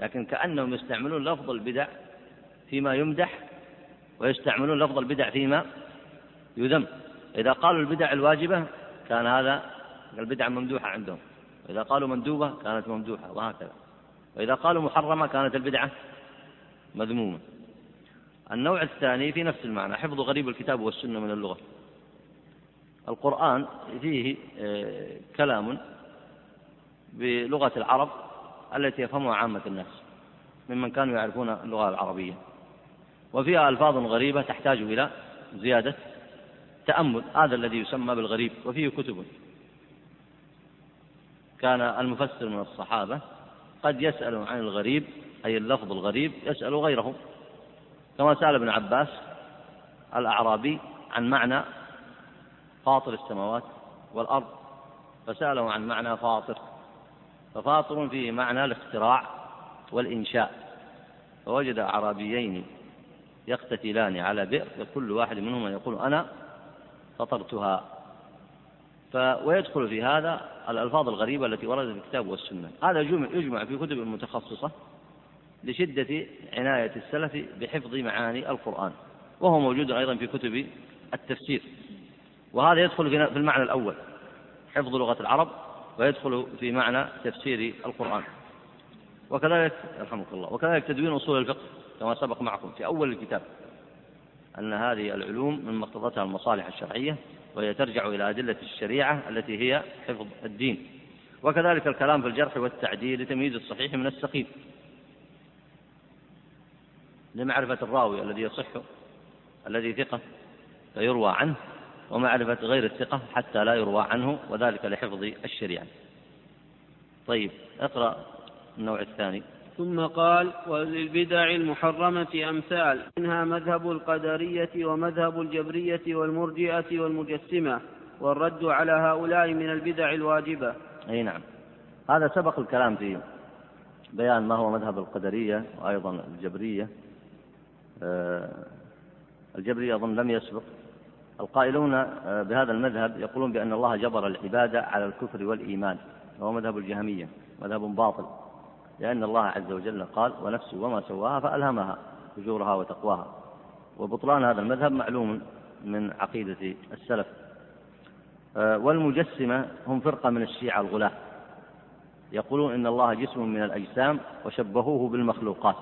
لكن كأنهم يستعملون لفظ البدع فيما يمدح ويستعملون لفظ البدع فيما يذم. إذا قالوا البدع الواجبة كان هذا البدع ممدوحة عندهم. وإذا قالوا مندوبة كانت ممدوحة وهكذا. وإذا قالوا محرمة كانت البدعة مذمومة. النوع الثاني في نفس المعنى حفظ غريب الكتاب والسنة من اللغة. القرآن فيه آه، كلام بلغة العرب التي يفهمها عامة الناس ممن كانوا يعرفون اللغة العربية. وفيها ألفاظ غريبة تحتاج إلى زيادة تأمل هذا الذي يسمى بالغريب وفيه كتب. كان المفسر من الصحابة قد يسأل عن الغريب أي اللفظ الغريب يسأل غيره. كما سأل ابن عباس الأعرابي عن معنى فاطر السماوات والأرض فسأله عن معنى فاطر ففاطر فيه معنى الاختراع والإنشاء فوجد أعرابيين يقتتلان على بئر كل واحد منهما يقول أنا فطرتها. ويدخل في هذا الألفاظ الغريبة التي وردت في الكتاب والسنة. هذا يجمع في كتب متخصصة لشدة عناية السلف بحفظ معاني القرآن وهو موجود أيضا في كتب التفسير. وهذا يدخل في المعنى الأول حفظ لغة العرب ويدخل في معنى تفسير القرآن. وكذلك يرحمك الله وكذلك تدوين أصول الفقه كما سبق معكم في أول الكتاب أن هذه العلوم من مقتضتها المصالح الشرعية وهي ترجع إلى أدلة الشريعة التي هي حفظ الدين. وكذلك الكلام في الجرح والتعديل لتمييز الصحيح من السقيم لمعرفة الراوي الذي يصح الذي ثقة فيروى عنه ومعرفة غير الثقة حتى لا يروى عنه وذلك لحفظ الشريعة. طيب اقرأ النوع الثاني. ثم قال وللبدع المحرمة أمثال منها مذهب القدرية ومذهب الجبرية والمرجئة والمجسمة والرد على هؤلاء من البدع الواجبة. أي نعم. هذا سبق الكلام في بيان ما هو مذهب القدرية وأيضا الجبرية. آه، الجبرية أظن لم يسبق. القائلون آه، بهذا المذهب يقولون بأن الله جبر العبادة على الكفر والإيمان وهو مذهب الجهمية مذهب باطل لأن الله عز وجل قال ونفس وما سواها فألهمها فجورها وتقواها. وبطلان هذا المذهب معلوم من عقيدة السلف. آه، والمجسمة هم فرقة من الشيعة الغلاة. يقولون إن الله جسم من الأجسام وشبهوه بالمخلوقات.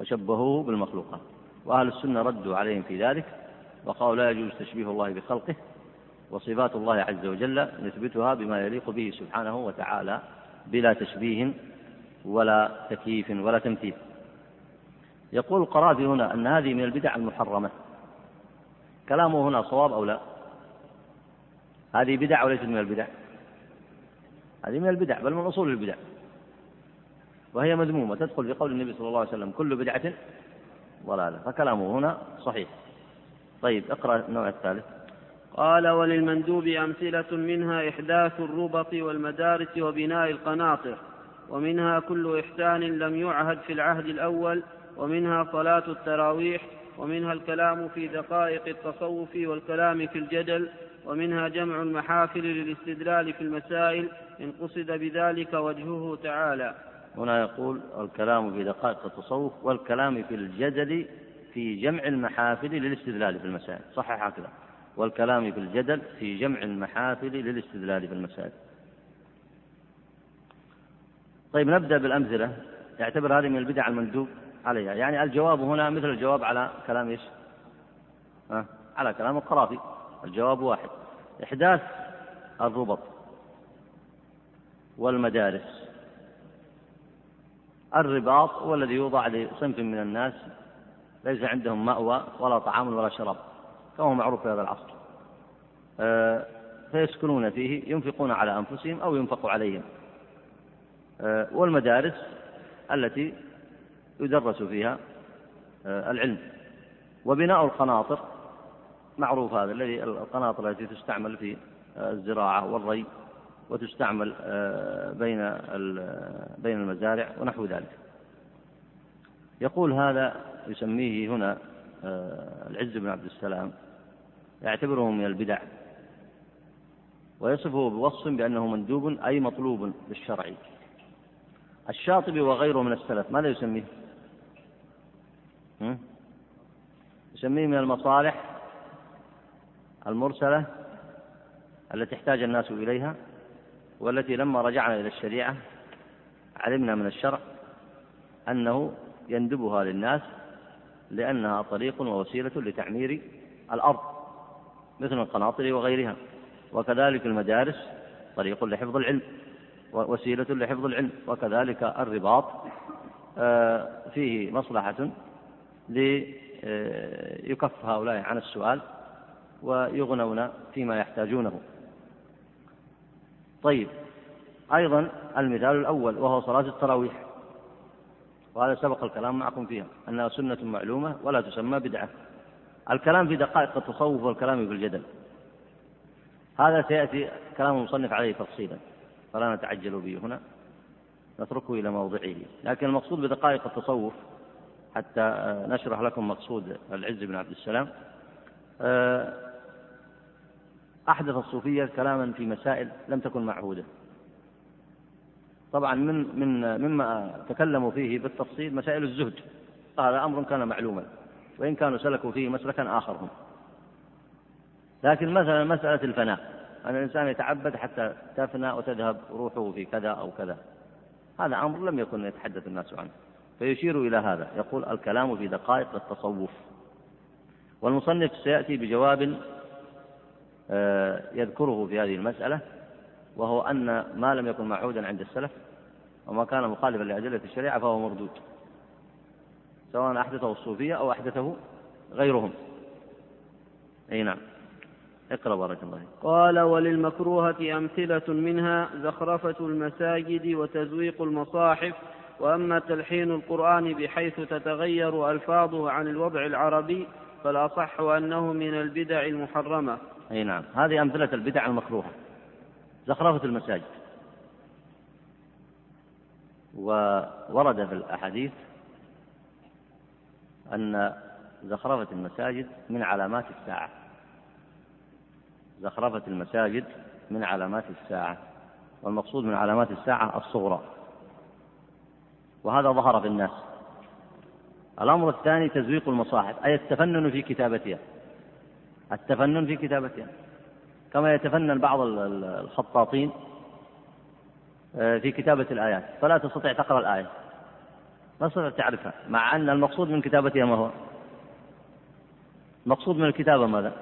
وشبهوه بالمخلوقات. وأهل السنة ردوا عليهم في ذلك وقالوا لا يجوز تشبيه الله بخلقه وصفات الله عز وجل نثبتها بما يليق به سبحانه وتعالى بلا تشبيه ولا تكييف ولا تمثيل. يقول القرافي هنا أن هذه من البدع المحرمة. كلامه هنا صواب أو لا؟ هذه بدع وليست من البدع؟ هذه من البدع بل من أصول البدع. وهي مذمومة تدخل في قول النبي صلى الله عليه وسلم كل بدعة ضلالة. فكلامه هنا صحيح. طيب اقرأ النوع الثالث. قال وللمندوب أمثلة منها إحداث الربط والمدارس وبناء القناطر ومنها كل إحسان لم يعهد في العهد الأول ومنها صلاة التراويح ومنها الكلام في دقائق التصوف والكلام في الجدل ومنها جمع المحافل للاستدلال في المسائل إن قصد بذلك وجهه تعالى. هنا يقول الكلام في دقائق التصوف والكلام في الجدل في جمع المحافل للاستدلال في المسائل. صحح هكذا. والكلام في الجدل في جمع المحافل للاستدلال في المسائل. طيب نبدأ بالأمثلة. يعتبر هذه من البدع المندوب عليها. يعني الجواب هنا مثل الجواب على كلام؟ أه؟ على كلام القرافي. الجواب واحد. إحداث الربط والمدارس. الرباط هو الذي يوضع لصنف من الناس ليس عندهم مأوى ولا طعام ولا شراب كما هو معروف في هذا العصر. أه فيسكنون فيه ينفقون على أنفسهم أو ينفق عليهم. أه والمدارس التي يدرس فيها أه العلم. وبناء القناطر معروف هذا الذي القناطر التي تستعمل في الزراعة والري. وتستعمل آه، بين بين المزارع ونحو ذلك. يقول هذا يسميه هنا آه، العز بن عبد السلام يعتبره من البدع ويصفه بوصف بأنه مندوب أي مطلوب بالشرع. الشاطبي وغيره من السلف ماذا يسميه؟ يسميه من المصالح المرسلة التي احتاج الناس إليها. والتي لما رجعنا إلى الشريعة علمنا من الشرع أنه يندبها للناس لأنها طريق ووسيلة لتعمير الأرض مثل القناطر وغيرها. وكذلك المدارس طريق لحفظ العلم ووسيلة لحفظ العلم وكذلك الرباط آه، فيه مصلحة ليكف هؤلاء عن السؤال ويغنون فيما يحتاجونه. طيب. أيضا المثال الأول وهو صلاة التراويح. وهذا سبق الكلام معكم فيها أنها سنة معلومة ولا تسمى بدعة. الكلام في دقائق التصوف والكلام في الجدل. هذا سيأتي كلام المصنف عليه تفصيلا فلا نتعجل به هنا. نتركه إلى موضعه. لكن المقصود بدقائق التصوف حتى نشرح لكم مقصود العز بن عبد السلام. أحدث الصوفية كلاما في مسائل لم تكن معهودة. طبعا من من مما تكلموا فيه بالتفصيل مسائل الزهد. هذا أمر كان معلوما وإن كانوا سلكوا فيه مسلكا آخر هم لكن مثلا مسألة الفناء أن الإنسان يتعبد حتى تفنى وتذهب روحه في كذا أو كذا. هذا أمر لم يكن يتحدث الناس عنه. فيشير إلى هذا. يقول الكلام في دقائق التصوف. والمصنف سيأتي بجواب يذكره في هذه المسألة وهو أن ما لم يكن معهودا عند السلف وما كان مخالفا لأدلة الشريعة فهو مردود سواء أحدثه الصوفية أو أحدثه غيرهم. أي نعم. اقرأ بارك الله قال وللمكروهة أمثلة منها زخرفة المساجد وتزويق المصاحف وأما تلحين القرآن بحيث تتغير ألفاظه عن الوضع العربي فالأصح أنه من البدع المحرمة. أي نعم. هذه أمثلة البدع المكروهة. زخرفة المساجد. وورد في الأحاديث أن زخرفة المساجد من علامات الساعة. زخرفة المساجد من علامات الساعة. والمقصود من علامات الساعة الصغرى. وهذا ظهر في الناس. الأمر الثاني تزويق المصاحف أي التفنن في كتابتها. التفنن في كتابتها كما يتفنن بعض الخطاطين آه، في كتابة الآيات. فلا تستطيع تقرأ الآية. ما تستطيع تعرفها مع أن المقصود من كتابتها ما هو؟ المقصود من الكتابة ماذا؟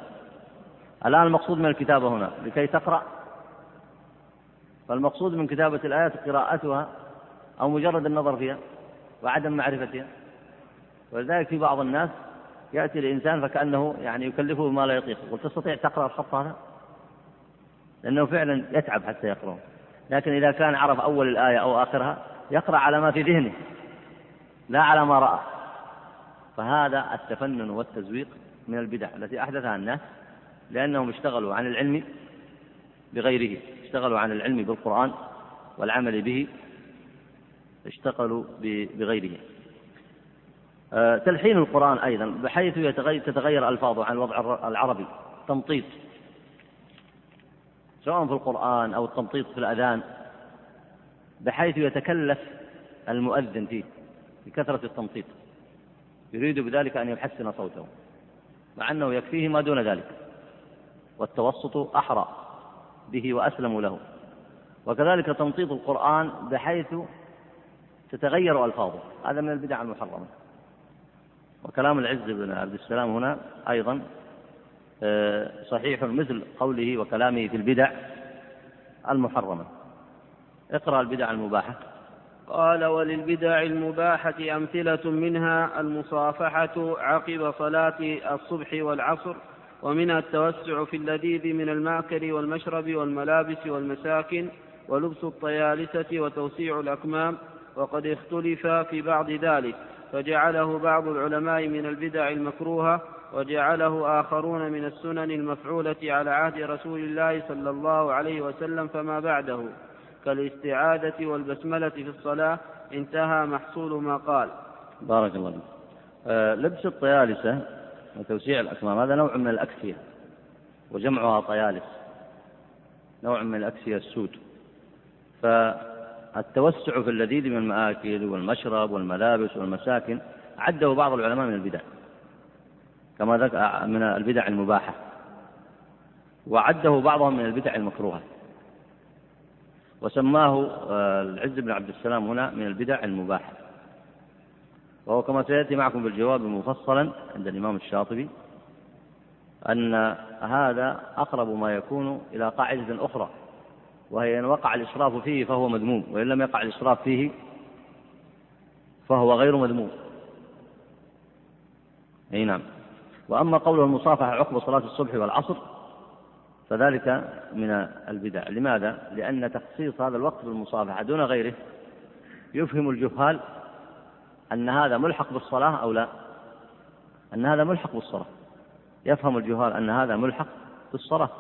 الآن المقصود من الكتابة هنا لكي تقرأ. فالمقصود من كتابة الآيات قراءتها أو مجرد النظر فيها وعدم معرفتها. ولذلك في بعض الناس يأتي الإنسان فكأنه يعني يكلفه ما لا يطيق. قل تستطيع تقرأ الخط هذا؟ لأنه فعلا يتعب حتى يقرأه. لكن إذا كان عرف أول الآية أو آخرها يقرأ على ما في ذهنه لا على ما رأى. فهذا التفنن والتزويق من البدع التي أحدثها الناس لأنهم اشتغلوا عن العلم بغيره. اشتغلوا عن العلم بالقرآن والعمل به اشتغلوا بغيره. تلحين القرآن أيضا بحيث تتغير ألفاظه عن الوضع العربي. تمطيط. سواء في القرآن أو التمطيط في الأذان بحيث يتكلف المؤذن فيه بكثرة التمطيط. يريد بذلك أن يحسن صوته مع أنه يكفيه ما دون ذلك. والتوسط أحرى به وأسلم له. وكذلك تمطيط القرآن بحيث تتغير ألفاظه. هذا من البدع المحرمة. وكلام العز بن عبد السلام هنا أيضا آه، صحيح مثل قوله وكلامه في البدع المحرمة. اقرأ البدع المباحة. قال وللبدع المباحة أمثلة منها المصافحة عقب صلاة الصبح والعصر ومنها التوسع في اللذيذ من الماكل والمشرب والملابس والمساكن ولبس الطيالسة وتوسيع الأكمام وقد اختلف في بعض ذلك. فجعله بعض العلماء من البدع المكروهة وجعله آخرون من السنن المفعولة على عهد رسول الله صلى الله عليه وسلم فما بعده كالاستعاذة والبسملة في الصلاة انتهى محصول ما قال. بارك الله فيك. آه لبس الطيالسة وتوسيع الأكمام هذا نوع من الأكسية وجمعها طيالس نوع من الأكسية السود. فالتوسع في اللذيذ من المآكل والمشرب والملابس والمساكن عده بعض العلماء من البدع كما ذكر من البدع المباحة وعده بعضهم من البدع المكروهة. وسماه آه، العز بن عبد السلام هنا من البدع المباحة. وهو كما سيأتي معكم بالجواب مفصلا عند الإمام الشاطبي أن هذا أقرب ما يكون إلى قاعدة أخرى. وهي إن وقع الإسراف فيه فهو مذموم وإن لم يقع الإسراف فيه فهو غير مذموم. أي نعم. وأما قوله المصافحة عقب صلاة الصبح والعصر فذلك من البدع. لماذا؟ لأن تخصيص هذا الوقت بالمصافحة دون غيره يفهم الجهال أن هذا ملحق بالصلاة أو لا. أن هذا ملحق بالصلاة. يفهم الجهال أن هذا ملحق بالصلاة.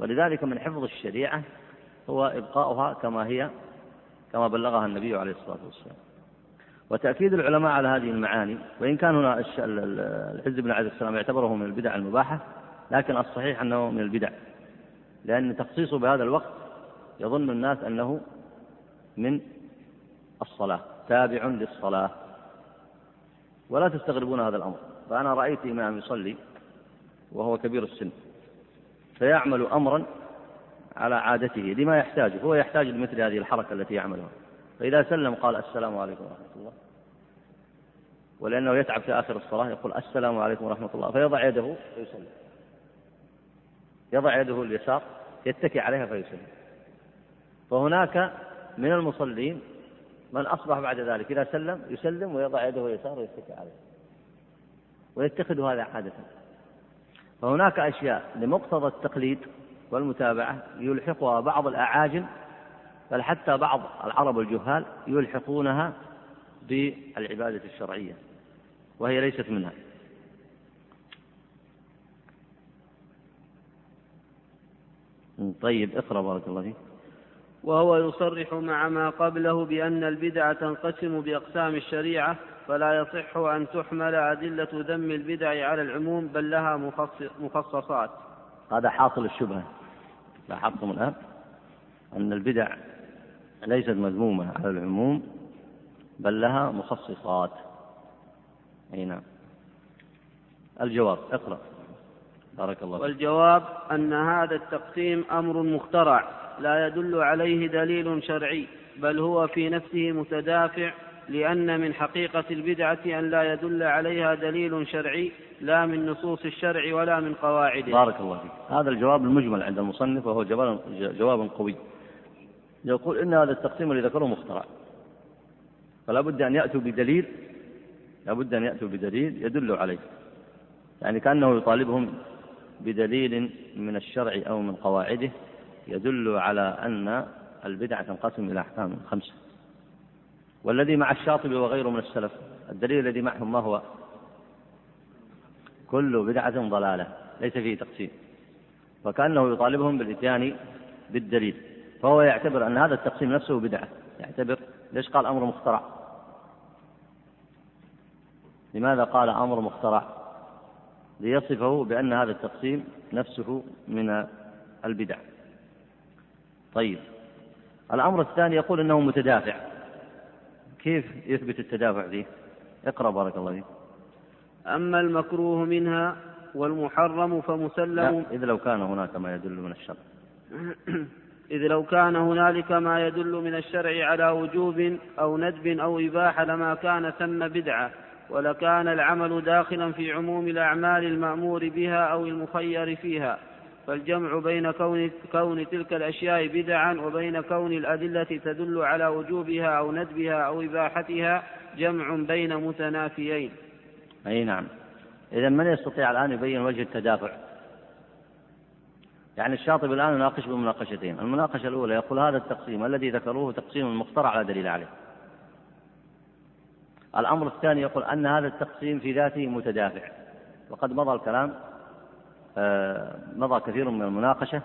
ولذلك من حفظ الشريعة هو إبقاؤها كما هي كما بلغها النبي عليه الصلاة والسلام. وتأكيد العلماء على هذه المعاني وإن كان هنا العز بن عبد السلام يعتبره من البدع المباحة لكن الصحيح أنه من البدع. لأن تخصيصه بهذا الوقت يظن الناس أنه من الصلاة تابع للصلاة. ولا تستغربون هذا الأمر. فأنا رأيت إمام يصلي وهو كبير السن فيعمل أمرا على عادته لما يحتاجه. هو يحتاج لمثل هذه الحركة التي يعملها. فإذا سلم قال السلام عليكم ورحمة الله. ولأنه يتعب في آخر الصلاة يقول السلام عليكم ورحمة الله. فيضع يده ويسلم يضع يده اليسار يتكي عليها فيسلم فهناك من المصلين من أصبح بعد ذلك. إذا سلم يسلم ويضع يده اليسار ويتكي عليها. ويتخذ هذا عادة. فهناك أشياء لمقتضى التقليد والمتابعة يلحقها بعض الأعاجم بل حتى بعض العرب الجهال يلحقونها بالعبادة الشرعية وهي ليست منها. طيب اقرأ بارك الله فيك. وهو يصرح مع ما قبله بأن البدعة تنقسم بأقسام الشريعة فلا يصح أن تحمل أدلة ذم البدع على العموم بل لها مخصصات. هذا حاصل الشبهة. لاحظتم الآن أن البدع ليست مذمومة على العموم بل لها مخصصات. أي نعم. الجواب اقرأ. بارك الله والجواب أن هذا التقسيم أمر مخترع لا يدل عليه دليل شرعي بل هو في نفسه متدافع لأن من حقيقة البدعة أن لا يدل عليها دليل شرعي لا من نصوص الشرع ولا من قواعده. بارك الله فيك. هذا الجواب المجمل عند المصنف وهو جواب, جواب قوي. يقول إن هذا التقسيم الذي ذكره مخترع. فلا بد أن يأتوا بدليل لا بد أن يأتوا بدليل يدل عليه. يعني كأنه يطالبهم بدليل من الشرع أو من قواعده يدل على أن البدعة تنقسم إلى أحكام خمسة. والذي مع الشاطبي وغيره من السلف. الدليل الذي معهم ما هو؟ كل بدعة ضلالة ليس فيه تقسيم. وكأنه يطالبهم بالإتيان بالدليل. فهو يعتبر أن هذا التقسيم نفسه بدعة. يعتبر ليش قال أمر مخترع؟ لماذا قال أمر مخترع؟ ليصفه بأن هذا التقسيم نفسه من البدع. طيب. الأمر الثاني يقول إنه متدافع. كيف يثبت التدافع فيه؟ اقرأ بارك الله فيك. أما المكروه منها والمحرم فمسلم. لا إذ لو كان هناك ما يدل من الشرع. إذ لو كان هنالك ما يدل من الشرع على وجوب أو ندب أو إباحة لما كان ثم بدعة ولكان العمل داخلا في عموم الأعمال المأمور بها أو المخير فيها. فالجمع بين كون, كون تلك الأشياء بدعا وبين كون الأدلة تدل على وجوبها أو ندبها أو إباحتها جمع بين متنافيين. أي نعم. إذا من يستطيع الآن يبين وجه التدافع؟ يعني الشاطبي الآن يناقش بمناقشتين المناقشة الأولى يقول هذا التقسيم الذي ذكروه تقسيم مخترع لا دليل عليه. الأمر الثاني يقول أن هذا التقسيم في ذاته متدافع. وقد مضى الكلام. مضى كثير من المناقشة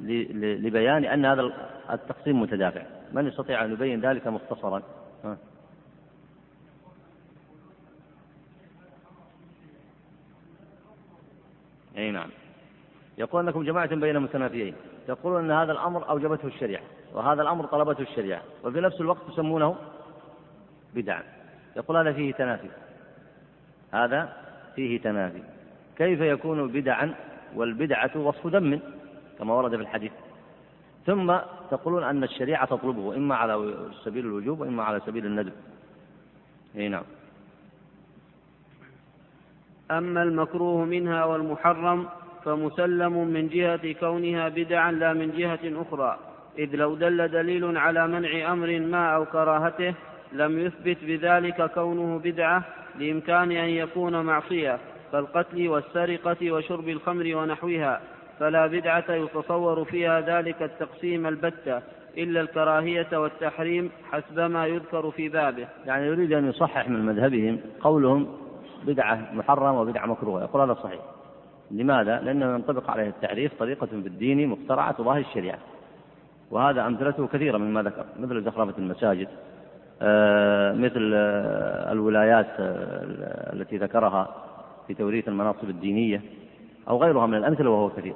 لبيان أن هذا التقسيم متدافع. من يستطيع أن يبين ذلك مختصرا؟ أي نعم. يقول أنكم جماعة بين متنافيين تقولون أن هذا الأمر أوجبته الشريعة وهذا الأمر طلبته الشريعة وفي نفس الوقت تسمونه بدعا. يقول هذا فيه تنافي. هذا فيه تنافي. كيف يكون بدعا والبدعة وصف ذم كما ورد في الحديث. ثم تقولون أن الشريعة تطلبه إما على سبيل الوجوب وإما على سبيل الندب. أي نعم. أما المكروه منها والمحرم فمسلم من جهة كونها بدعا لا من جهة أخرى إذ لو دل دليل على منع أمر ما أو كراهته لم يثبت بذلك كونه بدعة لإمكان أن يكون معصية. كالقتل والسرقة وشرب الخمر ونحوها فلا بدعة يتصور فيها ذلك التقسيم البتة إلا الكراهية والتحريم حسبما يذكر في بابه. يعني يريد أن يصحح من مذهبهم قولهم بدعة محرمة وبدعة مكروهة. يقول هذا صحيح. لماذا؟ لأنه ينطبق عليه التعريف طريقة في الدين مخترعة تضاهي الشريعة. وهذا أمثلته كثيرة مما ذكر مثل زخرفة المساجد آه، مثل آه، الولايات آه، التي ذكرها في توريث المناصب الدينية أو غيرها من الأمثلة وهو كثير.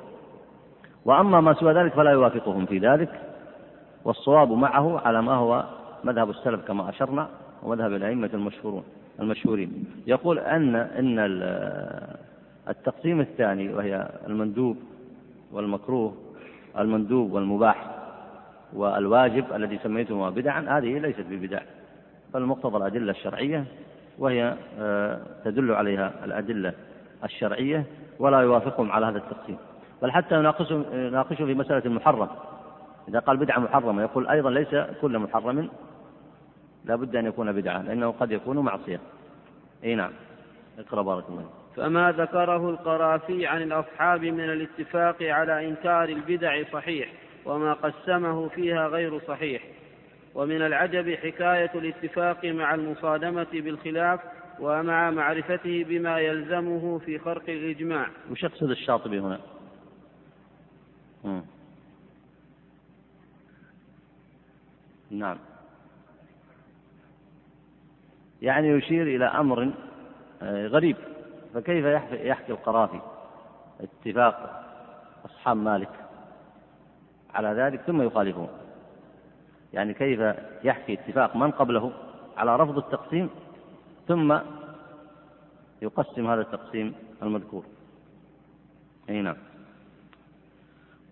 وأما ما سوى ذلك فلا يوافقهم في ذلك والصواب معه على ما هو مذهب السلف كما أشرنا ومذهب الأئمة المشهورون المشهورين. يقول أن إن التقسيم الثاني وهي المندوب والمكروه المندوب والمباح والواجب الذي سميتموها بدعا هذه ليست ببدع بل مقتضى الأدلة الشرعية وهي آه، تدل عليها الأدلة الشرعية ولا يوافقهم على هذا التقسيم. بل حتى يناقشه في مسألة المحرم. إذا قال بدعة محرمة يقول أيضا ليس كل محرم لا بد أن يكون بدعة لأنه قد يكون معصية. أي نعم. اقرأ بارك الله فما ذكره القرافي عن الأصحاب من الاتفاق على إنكار البدع صحيح وما قسمه فيها غير صحيح. ومن العجب حكاية الاتفاق مع المصادمة بالخلاف ومع معرفته بما يلزمه في خرق الإجماع. وش يقصد الشاطبي هنا. نعم. يعني يشير إلى أمر آه، غريب. فكيف يحكي القرافي اتفاق أصحاب مالك على ذلك ثم يخالفون يعني كيف يحكي اتفاق من قبله على رفض التقسيم ثم يقسم هذا التقسيم المذكور. أي نعم.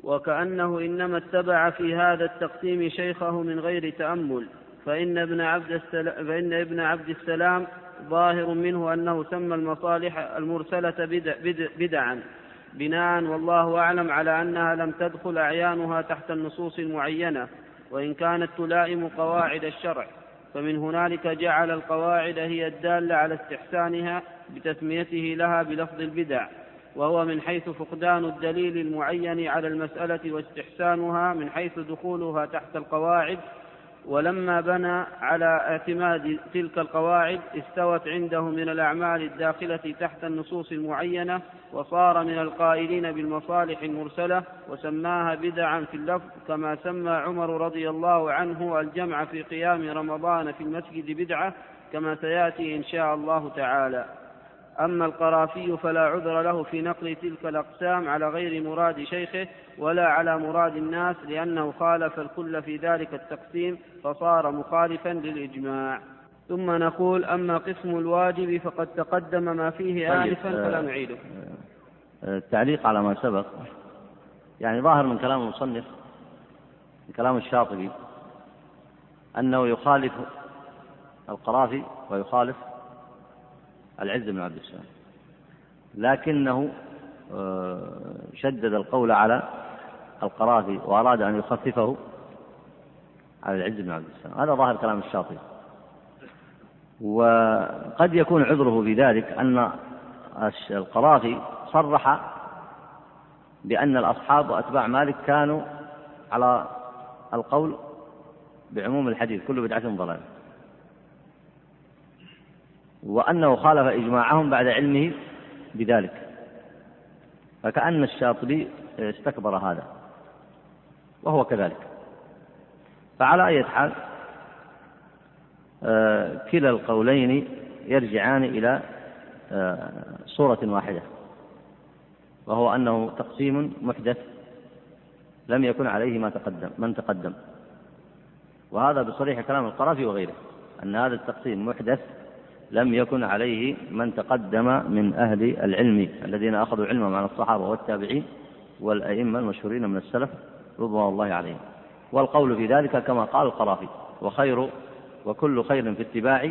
وكأنه إنما اتبع في هذا التقسيم شيخه من غير تأمل فإن ابن عبد السلام, فإن ابن عبد السلام ظاهر منه أنه سمى المصالح المرسلة بدع بدعا بناء والله أعلم على أنها لم تدخل أعيانها تحت النصوص المعينة. وإن كانت تلائم قواعد الشرع فمن هنالك جعل القواعد هي الدالة على استحسانها بتسميته لها بلفظ البدع وهو من حيث فقدان الدليل المعين على المسألة واستحسانها من حيث دخولها تحت القواعد ولما بنى على اعتماد تلك القواعد استوت عنده من الأعمال الداخلة تحت النصوص المعينة وصار من القائلين بالمصالح المرسلة وسماها بدعا في اللفظ كما سمى عمر رضي الله عنه الجمع في قيام رمضان في المسجد بدعة كما سيأتي إن شاء الله تعالى. أما القرافي فلا عذر له في نقل تلك الأقسام على غير مراد شيخه ولا على مراد الناس لأنه خالف الكل في ذلك التقسيم فصار مخالفا للإجماع. ثم نقول أما قسم الواجب فقد تقدم ما فيه طيب آنفا فلا نعيده. آه، التعليق على ما سبق. يعني ظاهر من كلام المصنف من كلام الشاطبي أنه يخالف القرافي ويخالف العز بن عبد السلام. لكنه آه، شدد القول على القرافي وأراد أن يخففه على العز بن عبد السلام. هذا ظاهر كلام الشاطبي. وقد يكون عذره في ذلك أن القرافي صرح بأن الأصحاب وأتباع مالك كانوا على القول بعموم الحديث. كل بدعة ضلال وأنه خالف إجماعهم بعد علمه بذلك. فكأن الشاطبي استكبر هذا وهو كذلك. فعلى أي حال آه، كلا القولين يرجعان إلى آه، صورة واحدة وهو أنه تقسيم محدث لم يكن عليه ما تقدم من تقدم. وهذا بصريح كلام القرافي وغيره أن هذا التقسيم محدث لم يكن عليه من تقدم من أهل العلم الذين أخذوا علما عن الصحابة والتابعين والأئمة المشهورين من السلف رضوان الله عليهم. والقول في ذلك كما قال القرافي وخير وكل خير في اتباع.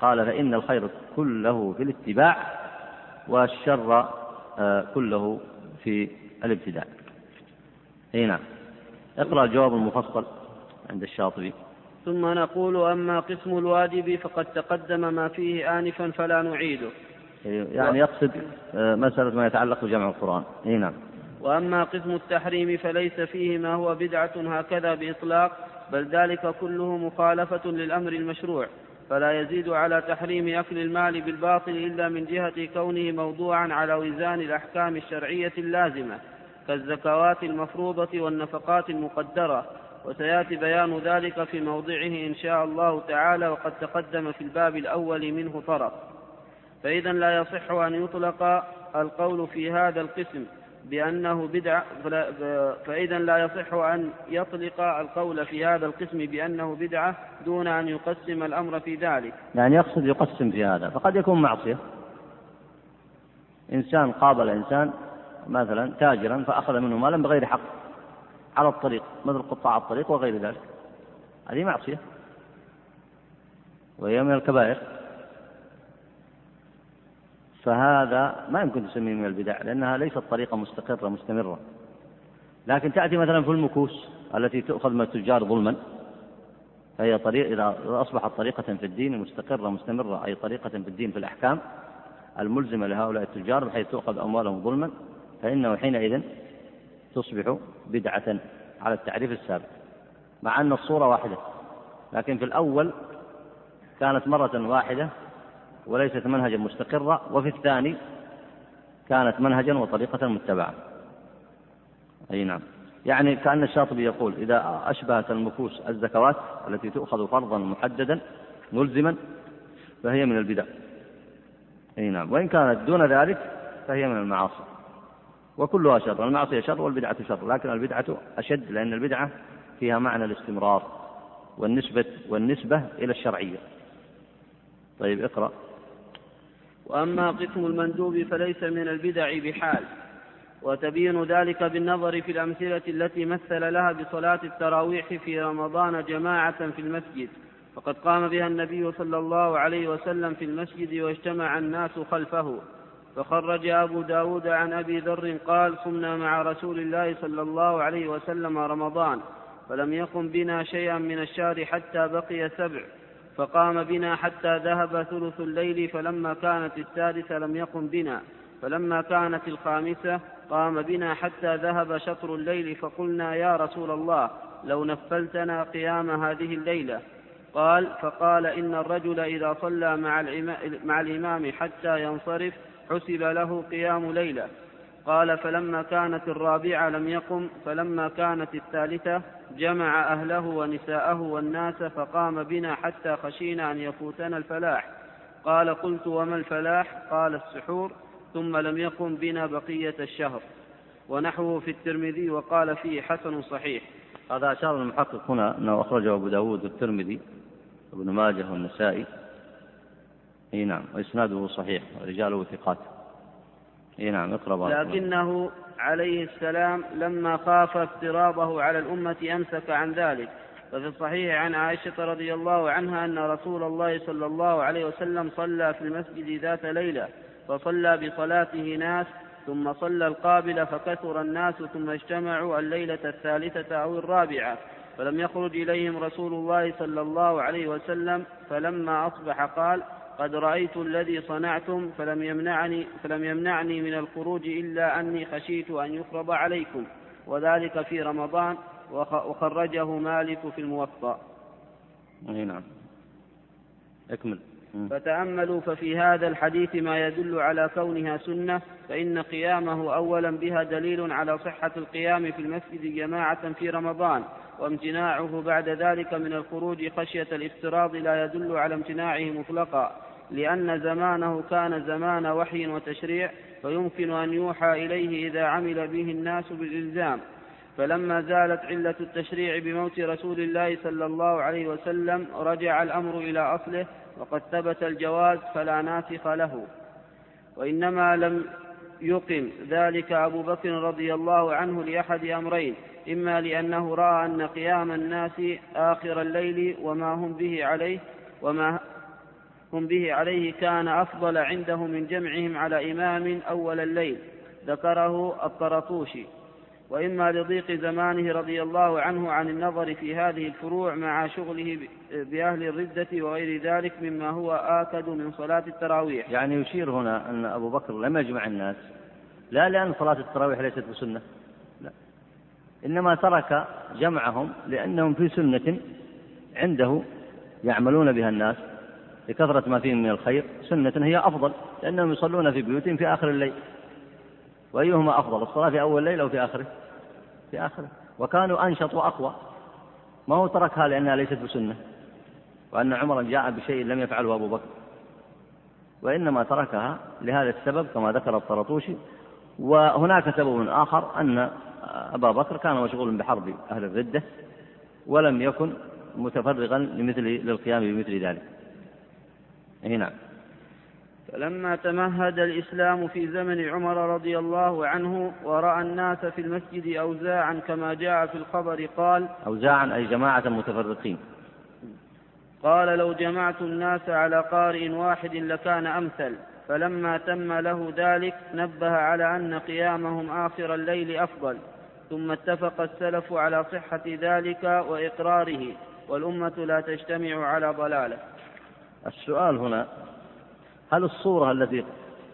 قال فإن الخير كله في الاتباع والشر آه، كله في الابتداع. أي نعم. اقرأ الجواب المفصل عند الشاطبي. ثم نقول أما قسم الواجب فقد تقدم ما فيه آنفا فلا نعيده. يعني يقصد آه، مسألة ما يتعلق بجمع القرآن. اي نعم. وأما قسم التحريم فليس فيه ما هو بدعة هكذا بإطلاق بل ذلك كله مخالفة للأمر المشروع. فلا يزيد على تحريم أكل المال بالباطل إلا من جهة كونه موضوعا على وزان الأحكام الشرعية اللازمة كالزكوات المفروضة والنفقات المقدرة. وسيأتي بيان ذلك في موضعه إن شاء الله تعالى وقد تقدم في الباب الأول منه طرف. فإذا لا يصح أن يطلق القول في هذا القسم بأنه بدعة فإذا لا يصح أن يطلق القول في هذا القسم بأنه بدعة دون أن يقسم الأمر في ذلك. يعني يقصد يقسم في هذا. فقد يكون معصية. إنسان قابل إنسان مثلا تاجرا فأخذ منه مالا بغير حق. على الطريق مثل قطاع الطريق وغير ذلك. هذه معصية. وهي من الكبائر. فهذا ما يمكن تسميه من البدع لأنها ليست طريقة مستقرة مستمرة. لكن تأتي مثلا في المكوس التي تؤخذ من التجار ظلما. فهي طريق إذا أصبحت طريقة في الدين مستقرة مستمرة أي طريقة في الدين في الأحكام الملزمة لهؤلاء التجار بحيث تؤخذ أموالهم ظلما فإنه حينئذ تصبح بدعة على التعريف السابق مع أن الصورة واحدة لكن في الأول كانت مرة واحدة وليست منهجا مستقرة وفي الثاني كانت منهجا وطريقة متبعة. أي نعم. يعني كأن الشاطبي يقول إذا أشبهت المكوس الزكوات التي تؤخذ فرضا محددا ملزما فهي من البدع. أي نعم. وإن كانت دون ذلك فهي من المعاصي. وكلها شر المعصية شر والبدعة شر لكن البدعة أشد لأن البدعة فيها معنى الاستمرار والنسبة والنسبة إلى الشرعية. طيب اقرأ. وأما قسم المندوب فليس من البدع بحال وتبين ذلك بالنظر في الأمثلة التي مثل لها بصلاة التراويح في رمضان جماعة في المسجد. فقد قام بها النبي صلى الله عليه وسلم في المسجد واجتمع الناس خلفه. فخرج أبو داود عن أبي ذر قال صمنا مع رسول الله صلى الله عليه وسلم رمضان فلم يقم بنا شيئا من الشهر حتى بقي سبع فقام بنا حتى ذهب ثلث الليل فلما كانت السادسة لم يقم بنا فلما كانت الخامسة قام بنا حتى ذهب شطر الليل فقلنا يا رسول الله لو نفلتنا قيام هذه الليلة. قال فقال إن الرجل إذا صلى مع, مع الإمام حتى ينصرف حسب له قيام ليلة. قال فلما كانت الرابعة لم يقم فلما كانت الثالثة جمع أهله ونساءه والناس فقام بنا حتى خشينا أن يفوتنا الفلاح. قال قلت وما الفلاح؟ قال السحور. ثم لم يقم بنا بقية الشهر. ونحوه في الترمذي وقال فيه حسن صحيح. هذا أشار المحقق هنا أنه أخرجه أبو داود والترمذي وابن ماجه والنسائي. إي نعم وإسناده صحيح ورجاله ثقات. إي نعم اقرأ لكنه عليه السلام لما خاف افتراضه على الأمة أمسك عن ذلك. ففي الصحيح عن عائشة رضي الله عنها أن رسول الله صلى الله عليه وسلم صلى في المسجد ذات ليلة فصلى بصلاته ناس ثم صلى القابلة فكثر الناس ثم اجتمعوا الليلة الثالثة أو الرابعة. فلم يخرج إليهم رسول الله صلى الله عليه وسلم فلما أصبح قال قد رأيت الذي صنعتم فلم يمنعني فلم يمنعني من الخروج إلا أني خشيت أن يفرض عليكم وذلك في رمضان وخرجه مالك في الموطأ. أي نعم. أكمل. فتأملوا ففي هذا الحديث ما يدل على كونها سنة فإن قيامه أولا بها دليل على صحة القيام في المسجد جماعة في رمضان وامتناعه بعد ذلك من الخروج خشية الافتراض لا يدل على امتناعه مطلقا لأن زمانه كان زمان وحي وتشريع فيمكن أن يوحى إليه إذا عمل به الناس بالإلزام. فلما زالت علة التشريع بموت رسول الله صلى الله عليه وسلم رجع الأمر إلى أصله وقد ثبت الجواز فلا ناسخ له. وإنما لم يقم ذلك أبو بكر رضي الله عنه لأحد أمرين إما لأنه رأى أن قيام الناس آخر الليل وما هم به عليه وما هم به عليه كان أفضل عنده من جمعهم على إمام أول الليل ذكره الطرطوشي. وإما لضيق زمانه رضي الله عنه عن النظر في هذه الفروع مع شغله بأهل الردة وغير ذلك مما هو آكد من صلاة التراويح. يعني يشير هنا أن أبو بكر لم يجمع الناس لا لأن صلاة التراويح ليست بسنة. إنما ترك جمعهم لأنهم في سنة عنده يعملون بها الناس لكثرة ما فيهم من الخير سنة هي أفضل لأنهم يصلون في بيوتهم في آخر الليل. وأيهما أفضل الصلاة في أول الليل أو في آخره؟ في آخره. وكانوا أنشط وأقوى. ما هو تركها لأنها ليست بسنة. وأن عمرا جاء بشيء لم يفعله أبو بكر. وإنما تركها لهذا السبب كما ذكر الطرطوشي. وهناك سبب آخر أن أبا بكر كان مشغولا بحرب أهل الردة ولم يكن متفرغا لمثل للقيام بمثل ذلك. نعم فلما تمهد الإسلام في زمن عمر رضي الله عنه ورأى الناس في المسجد أوزاعا كما جاء في الخبر قال أوزاعا أي جماعة متفرقين. قال لو جمعت الناس على قارئ واحد لكان أمثل. فلما تم له ذلك نبه على أن قيامهم آخر الليل أفضل. ثم اتفق السلف على صحة ذلك وإقراره والأمة لا تجتمع على ضلالة. السؤال هنا هل الصورة التي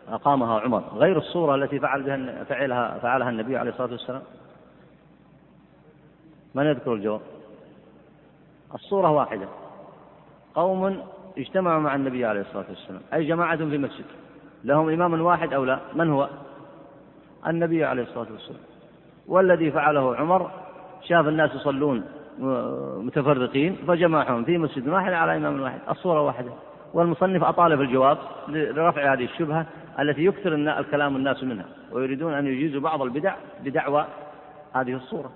أقامها عمر غير الصورة التي فعل بها فعلها فعلها النبي عليه الصلاة والسلام؟ من يذكر الجواب؟ الصورة واحدة. قوم اجتمعوا مع النبي عليه الصلاة والسلام. أي جماعة في مسجد لهم إمام واحد أو لا؟ من هو؟ النبي عليه الصلاة والسلام. والذي فعله عمر شاف الناس يصلون متفرقين فجمعهم في مسجد واحد على إمام واحد الصورة واحدة. والمصنف أطال في الجواب لرفع هذه الشبهة التي يكثر الكلام الناس منها ويريدون أن يجيزوا بعض البدع بدعوى هذه الصورة.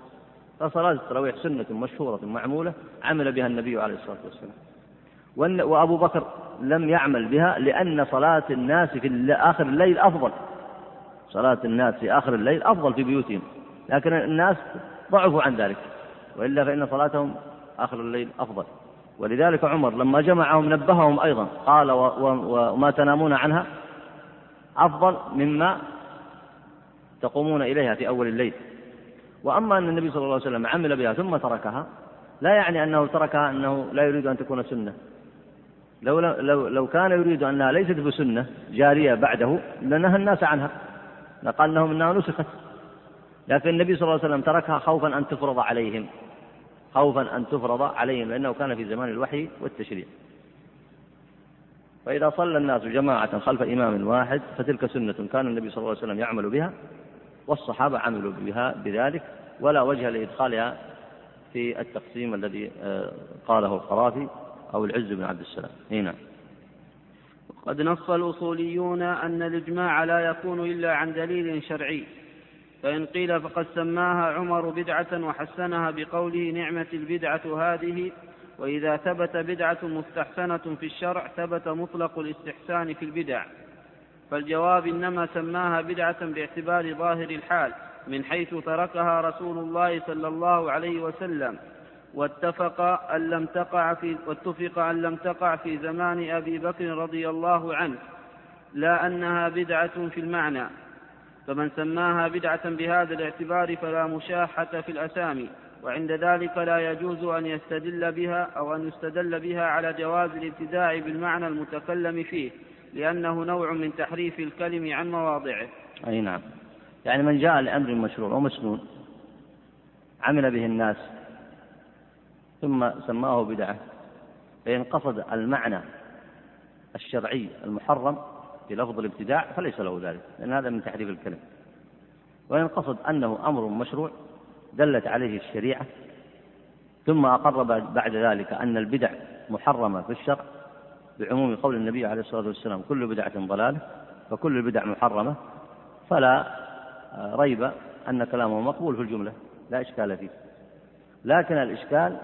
فصلاة التراويح سنة مشهورة معمولة عمل بها النبي عليه الصلاة والسلام. وأبو بكر لم يعمل بها لأن صلاة الناس في آخر الليل أفضل. صلاة الناس في آخر الليل أفضل في بيوتهم. لكن الناس ضعفوا عن ذلك وإلا فإن صلاتهم آخر الليل أفضل. ولذلك عمر لما جمعهم نبههم أيضا قال وما تنامون عنها؟ أفضل مما تقومون إليها في أول الليل. وأما أن النبي صلى الله عليه وسلم عمل بها ثم تركها لا يعني أنه تركها أنه لا يريد أن تكون سنة. لو, لو, لو كان يريد أنها ليست بسنة جارية بعده لنهى الناس عنها. لقال لهم أنها نسخت. لكن النبي صلى الله عليه وسلم تركها خوفا أن تفرض عليهم. خوفا أن تفرض عليهم لأنه كان في زمان الوحي والتشريع. فإذا صلى الناس جماعة خلف إمام واحد فتلك سنة كان النبي صلى الله عليه وسلم يعمل بها والصحابة عملوا بها بذلك ولا وجه لإدخالها في التقسيم الذي آه، قاله القرافي أو العز بن عبد السلام. هنا. قد نص الأصوليون أن الإجماع لا يكون إلا عن دليل شرعي. فإن قيل فقد سماها عمر بدعة وحسنها بقوله نعمة البدعة هذه وإذا ثبت بدعة مستحسنة في الشرع ثبت مطلق الاستحسان في البدع. فالجواب إنما سماها بدعة باعتبار ظاهر الحال من حيث تركها رسول الله صلى الله عليه وسلم. واتفق أن لم تقع في واتفق أن لم تقع في زمان أبي بكر رضي الله عنه لا أنها بدعة في المعنى. فمن سماها بدعة بهذا الاعتبار فلا مشاحة في الأسامي وعند ذلك لا يجوز أن يستدل بها أو أن يستدل بها على جواز الابتداع بالمعنى المتكلم فيه لأنه نوع من تحريف الكلم عن مواضعه. أي نعم. يعني من جاء لأمر مشروع ومسنون عمل به الناس ثم سماه بدعة فإن قصد المعنى الشرعي المحرم في لفظ الابتداع فليس له ذلك لأن هذا من تحريف الكلم. وإن قصد أنه أمر مشروع دلت عليه الشريعة ثم أقر بعد ذلك أن البدع محرمة في الشرع بعموم قول النبي عليه الصلاة والسلام كل بدعة ضلالة فكل البدع محرمة فلا ريب أن كلامه مقبول في الجملة لا إشكال فيه. لكن الإشكال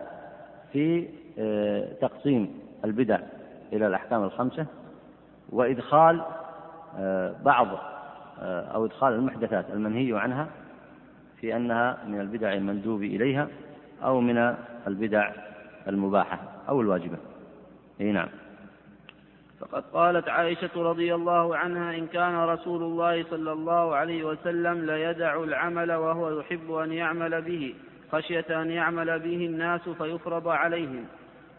في آه، تقسيم البدع إلى الأحكام الخمسة وإدخال آه، بعض آه، أو إدخال المحدثات المنهي عنها في أنها من البدع المندوب إليها أو من البدع المباحة أو الواجبة. أي نعم. فقد قالت عائشة رضي الله عنها إن كان رسول الله صلى الله عليه وسلم ليدع العمل وهو يحب أن يعمل به خشية أن يعمل به الناس فيفرض عليهم.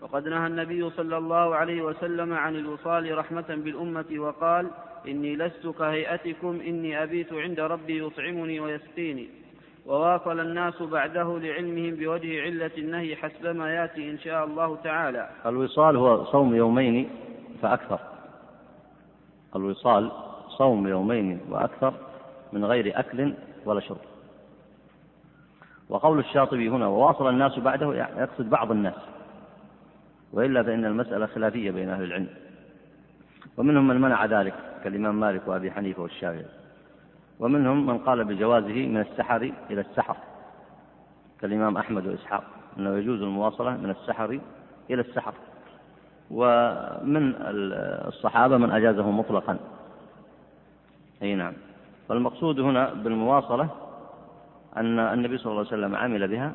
وقد نهى النبي صلى الله عليه وسلم عن الوصال رحمة بالأمة وقال إني لست كهيئتكم إني أبيت عند ربي يطعمني ويسقيني. وواصل الناس بعده لعلمهم بوجه علة النهي حسب ما يأتي إن شاء الله تعالى. الوصال هو صوم يومين فأكثر. الوصال صوم يومين وأكثر من غير أكل ولا شرب. وقول الشاطبي هنا وواصل الناس بعده يقصد بعض الناس. وإلا فإن المسألة خلافية بين أهل العلم. ومنهم من منع ذلك كالإمام مالك وأبي حنيفة والشافعي. ومنهم من قال بجوازه من السحر إلى السحر كالإمام أحمد وإسحاق أنه يجوز المواصلة من السحر إلى السحر. ومن الصحابة من أجازه مطلقا. أي نعم. فالمقصود هنا بالمواصلة أن النبي صلى الله عليه وسلم عمل بها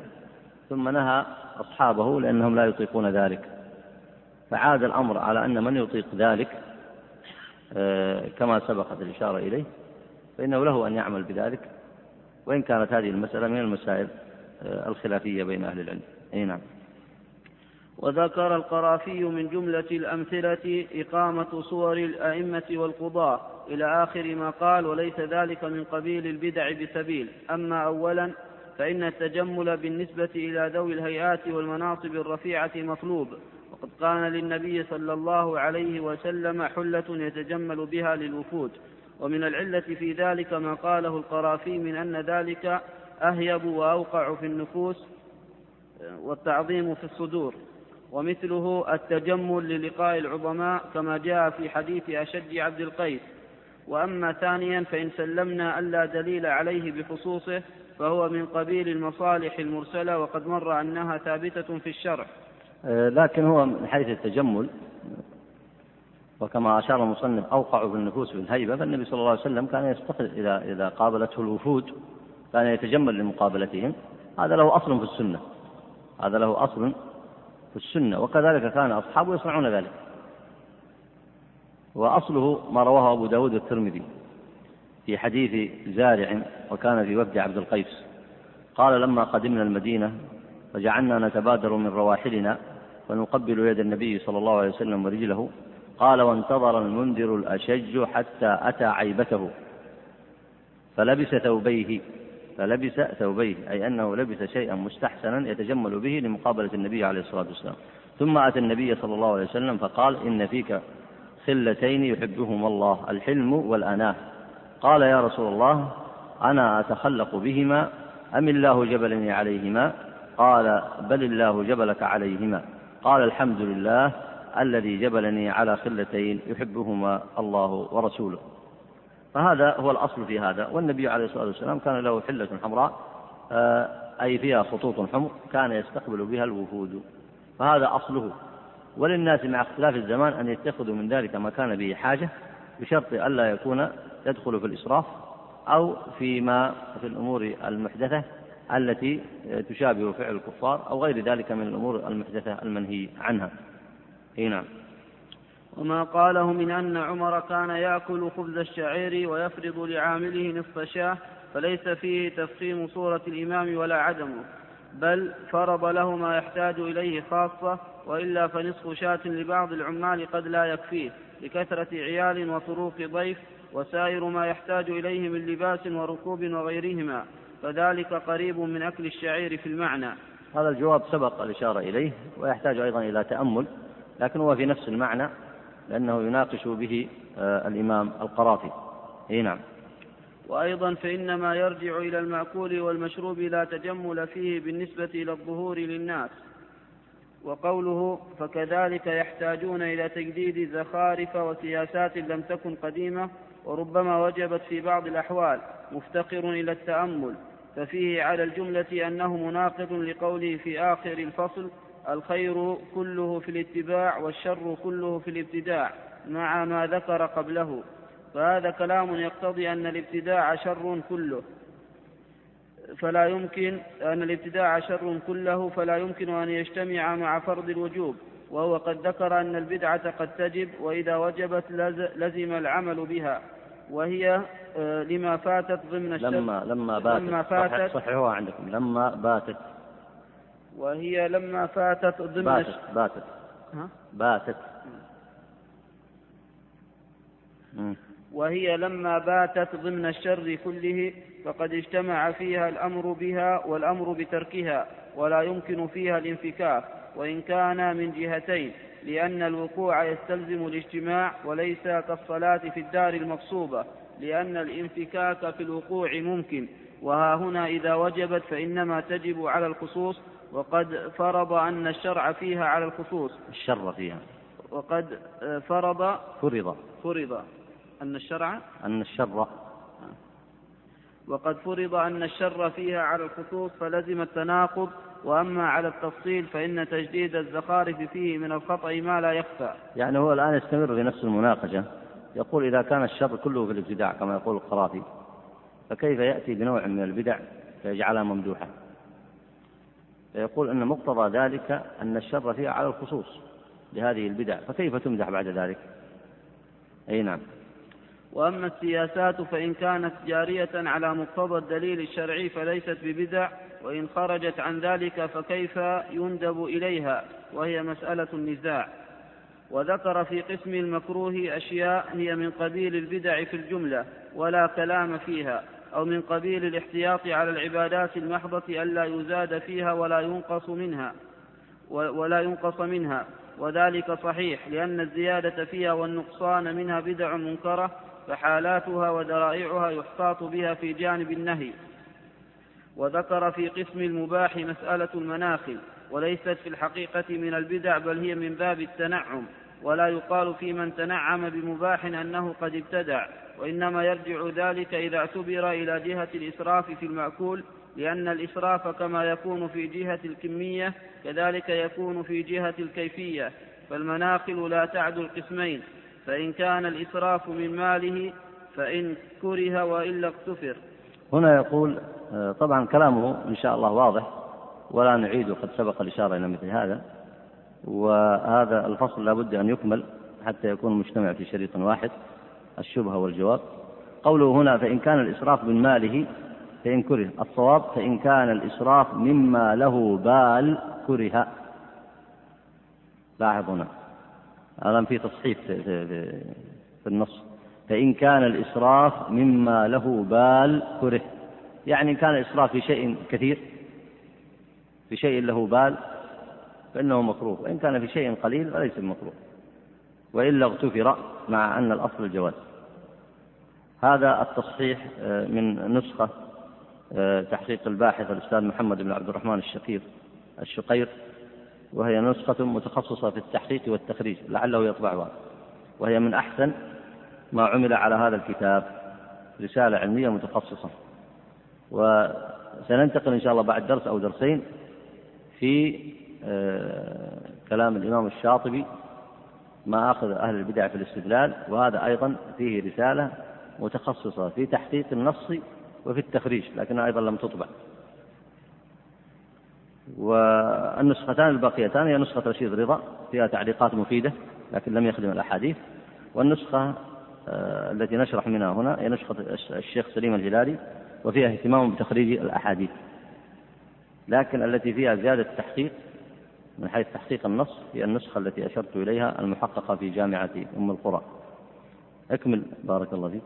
ثم نهى أصحابه لأنهم لا يطيقون ذلك. فعاد الأمر على أن من يطيق ذلك آه، كما سبقت الإشارة إليه فإنه له أن يعمل بذلك وإن كانت هذه المسألة من المسائل آه، الخلافية بين أهل العلم. أي نعم. وذكر القرافي من جملة الأمثلة إقامة صور الأئمة والقضاة إلى آخر ما قال وليس ذلك من قبيل البدع بسبيل. أما أولا فإن التجمل بالنسبة إلى ذوي الهيئات والمناصب الرفيعة مطلوب. كان للنبي صلى الله عليه وسلم حلة يتجمل بها للوفود. ومن العلة في ذلك ما قاله القرافي من أن ذلك أهيب وأوقع في النفوس والتعظيم في الصدور. ومثله التجمل للقاء العظماء كما جاء في حديث أشج عبد القيس. وأما ثانيا فإن سلمنا ألا دليل عليه بخصوصه فهو من قبيل المصالح المرسلة وقد مر أنها ثابتة في الشرع لكن هو من حيث التجمل وكما أشار المصنف أوقع بالنفوس بالهيبة فالنبي صلى الله عليه وسلم كان يستقل إذا إذا قابلته الوفود كان يتجمل لمقابلتهم. هذا له أصل في السنة. هذا له أصل في السنة وكذلك كان أصحابه يصنعون ذلك. وأصله ما رواه أبو داود الترمذي في حديث زارع وكان في وفد عبد القيس. قال لما قدمنا المدينة فجعلنا نتبادر من رواحلنا فنقبل يد النبي صلى الله عليه وسلم ورجله. قال وانتظر المنذر الأشج حتى أتى عيبته. فلبس ثوبيه فلبس ثوبيه أي أنه لبس شيئا مستحسنا يتجمل به لمقابلة النبي عليه الصلاة والسلام. ثم أتى النبي صلى الله عليه وسلم فقال إن فيك خلتين يحبهما الله الحلم والأناة. قال يا رسول الله أنا أتخلق بهما أم الله جبلني عليهما؟ قال بل الله جبلك عليهما قال الحمد لله الذي جبلني على خلتين يحبهما الله ورسوله فهذا هو الأصل في هذا والنبي عليه الصلاة والسلام كان له حلة حمراء آه، أي فيها خطوط حمر كان يستقبل بها الوفود فهذا أصله. وللناس مع اختلاف الزمان أن يتخذوا من ذلك ما كان به حاجة بشرط ألا يكون يدخل في الإسراف أو فيما في الأمور المحدثة التي تشابه فعل الكفار أو غير ذلك من الأمور المحدثة المنهي عنها. إي نعم. وما قاله من أن عمر كان يأكل خبز الشعير ويفرض لعامله نصف شاه فليس فيه تفخيم صورة الإمام ولا عدمه بل فرض له ما يحتاج إليه خاصة وإلا فنصف شاة لبعض العمال قد لا يكفيه لكثرة عيال وطروق ضيف وسائر ما يحتاج إليه من لباس وركوب وغيرهما. فذلك قريب من أكل الشعير في المعنى. هذا الجواب سبق الإشارة إليه ويحتاج أيضا إلى تأمل لكن هو في نفس المعنى لأنه يناقش به آه، الإمام القرافي. أي نعم. وأيضا فإنما يرجع إلى المأكول والمشروب لا تجمل فيه بالنسبة إلى الظهور للناس. وقوله فكذلك يحتاجون إلى تجديد زخارف وسياسات لم تكن قديمة وربما وجبت في بعض الأحوال. مفتقر إلى التأمل. ففيه على الجملة أنه مناقض لقوله في آخر الفصل الخير كله في الاتباع والشر كله في الابتداع مع ما ذكر قبله. فهذا كلام يقتضي أن الابتداع شر كله. فلا يمكن أن الابتداع شر كله فلا يمكن أن يجتمع مع فرض الوجوب. وهو قد ذكر أن البدعة قد تجب وإذا وجبت لزم العمل بها. وهي آه، لما فاتت ضمن الشر لما لما باتت. لما فاتت. صححوها عندكم. لما باتت. وهي لما فاتت ضمن باتت باتت. ها؟ باتت. وهي لما باتت ضمن الشر كله فقد اجتمع فيها الأمر بها والأمر بتركها ولا يمكن فيها الانفكاك وإن كان من جهتين. لأن الوقوع يستلزم الاجتماع وليس كالصلاة في الدار المغصوبة لأن الانفكاك في الوقوع ممكن. وها هنا إذا وجبت فإنما تجب على الخصوص وقد فرض أن الشرع فيها على الخصوص. الشر فيها. وقد فرض فرض. فرض أن الشرع أن الشر. وقد فرض أن الشر فيها على الخصوص فلزم التناقض وأما على التفصيل فإن تجديد الزخارف فيه من الخطأ ما لا يخفى. يعني هو الآن يستمر في نفس المناقشة. يقول إذا كان الشر كله في الابتداع كما يقول القرافي فكيف يأتي بنوع من البدع فيجعلها ممدوحة؟ فيقول أن مقتضى ذلك أن الشر فيها على الخصوص لهذه البدع. فكيف تمدح بعد ذلك؟ أي نعم. وأما السياسات فإن كانت جارية على مقتضى الدليل الشرعي فليست ببدع وإن خرجت عن ذلك فكيف يندب إليها؟ وهي مسألة النزاع. وذكر في قسم المكروه أشياء هي من قبيل البدع في الجملة ولا كلام فيها أو من قبيل الاحتياط على العبادات المحضة ألا يزاد فيها ولا ينقص منها ولا ينقص منها. وذلك صحيح لأن الزيادة فيها والنقصان منها بدع منكرة فحالاتها ودرائعها يحتاط بها في جانب النهي. وذكر في قسم المباح مسألة المناخل وليست في الحقيقة من البدع بل هي من باب التنعم ولا يقال في من تنعم بمباح أنه قد ابتدع وإنما يرجع ذلك إذا اعتبر إلى جهة الإسراف في المأكول لأن الإسراف كما يكون في جهة الكمية كذلك يكون في جهة الكيفية فالمناخل لا تعد القسمين فإن كان الإسراف من ماله فإن كره وإلا اغتفر هنا يقول آه، طبعا كلامه إن شاء الله واضح ولا نعيد قد سبق الإشارة إلى مثل هذا وهذا الفصل لابد أن يكمل حتى يكون مجتمع في شريط واحد الشبهة والجواب. قوله هنا فإن كان الإسراف من ماله فإن كره. الصواب فإن كان الإسراف مما له بال كره. لاحظ هنا. الآن في تصحيف في, في, في النص. فإن كان الإسراف مما له بال كره. يعني إن كان الإسراف في شيء كثير في شيء له بال فإنه مكروه. وإن كان في شيء قليل فليس بمكروه. وإلا اغتفر مع أن الأصل الجواز. هذا التصحيح آه، من نسخة آه، تحقيق الباحث الأستاذ محمد بن عبد الرحمن الشقير الشقير. وهي نسخة متخصصة في التحقيق والتخريج لعله يطبعها. وهي من أحسن ما عمل على هذا الكتاب رسالة علمية متخصصة. وسننتقل إن شاء الله بعد درس أو درسين في آه، كلام الإمام الشاطبي ما أخذ أهل البدع في الاستدلال وهذا أيضا فيه رسالة متخصصة في تحقيق النص وفي التخريج لكنها أيضا لم تطبع. والنسختان الباقيتان هي نسخة رشيد رضا فيها تعليقات مفيدة لكن لم يخدم الأحاديث. والنسخة التي نشرح منها هنا هي نسخة الشيخ سليم الهلالي وفيها اهتمام بتخريج الأحاديث. لكن التي فيها زيادة تحقيق من حيث تحقيق النص هي النسخة التي أشرت إليها المحققة في جامعة أم القرى. أكمل. بارك الله فيك.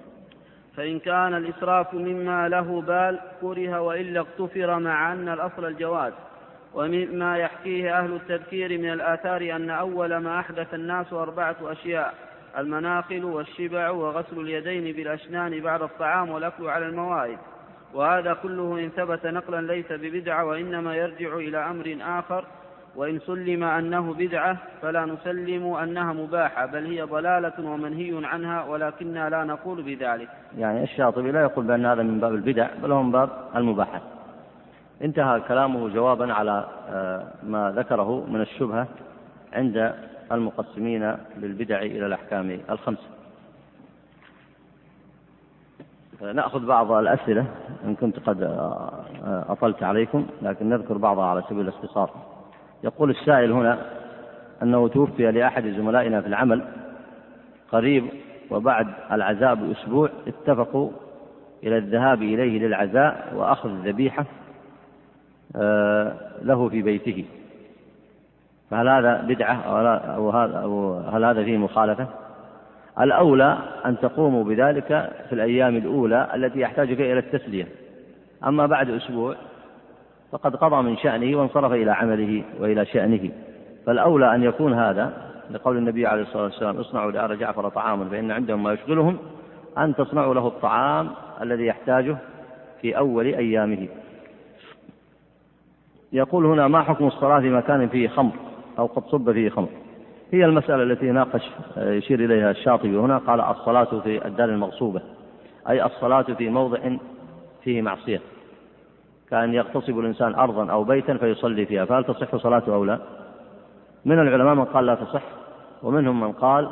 فإن كان الإسراف مما له بال كره وإلا اغتفر مع أن الأصل الجواز ومما يحكيه أهل التذكير من الآثار أن أول ما أحدث الناس أربعة أشياء المناخل والشبع وغسل اليدين بالأشنان بعد الطعام والأكل على الموائد وهذا كله إن ثبت نقلا ليس ببدعة وإنما يرجع إلى أمر آخر. وإن سلم أنه بدعة فلا نسلم أنها مباحة بل هي ضلالة ومنهي عنها ولكننا لا نقول بذلك. يعني الشاطبي لا يقول بأن هذا من باب البدع بل هو من باب المباحات انتهى كلامه جوابا على آه، ما ذكره من الشبهة عند المقسمين للبدع إلى الأحكام الخمسة. نأخذ بعض الأسئلة إن كنت قد آه، أطلت عليكم لكن نذكر بعضها على سبيل الاختصار. يقول السائل هنا أنه توفي لأحد زملائنا في العمل قريب وبعد العزاء بأسبوع اتفقوا إلى الذهاب إليه للعزاء وأخذ الذبيحة آه، له في بيته. فهل هذا بدعة أو هل هذا فيه مخالفة؟ الأولى أن تقوموا بذلك في الأيام الأولى التي يحتاج فيها إلى التسلية. أما بعد أسبوع فقد قضى من شأنه وانصرف إلى عمله وإلى شأنه. فالأولى أن يكون هذا لقول النبي عليه الصلاة والسلام اصنعوا لآل جعفر طعاما فإن عندهم ما يشغلهم أن تصنعوا له الطعام الذي يحتاجه في أول أيامه. يقول هنا ما حكم الصلاة في مكان فيه خمر؟ أو قد صب فيه خمر. هي المسألة التي ناقش يشير إليها الشاطبي. هنا قال الصلاة في الدار المغصوبة. أي الصلاة في موضع فيه معصية. كأن يغتصب الإنسان أرضا أو بيتا فيصلي فيها. فهل تصح صلاته أو لا؟ من العلماء من قال لا تصح ومنهم من قال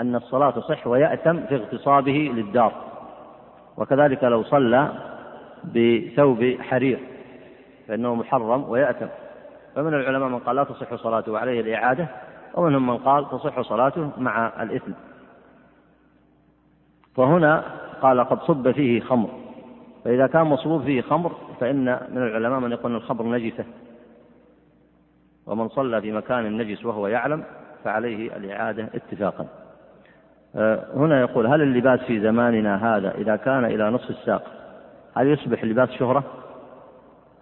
أن الصلاة تصح ويأتم في اغتصابه للدار. وكذلك لو صلى بثوب حرير فإنه محرم ويأتم. فمن العلماء من قال لا تصح صلاته وعليه الإعادة ومنهم من قال تصح صلاته مع الإثم. فهنا قال قد صب فيه خمر. فإذا كان مصبوب فيه خمر فإن من العلماء من يقول الخمر نجسة. ومن صلى في مكان نجس وهو يعلم فعليه الإعادة اتفاقا. آه، هنا يقول هل اللباس في زماننا هذا إذا كان إلى نصف الساق هل يصبح لباس شهرة؟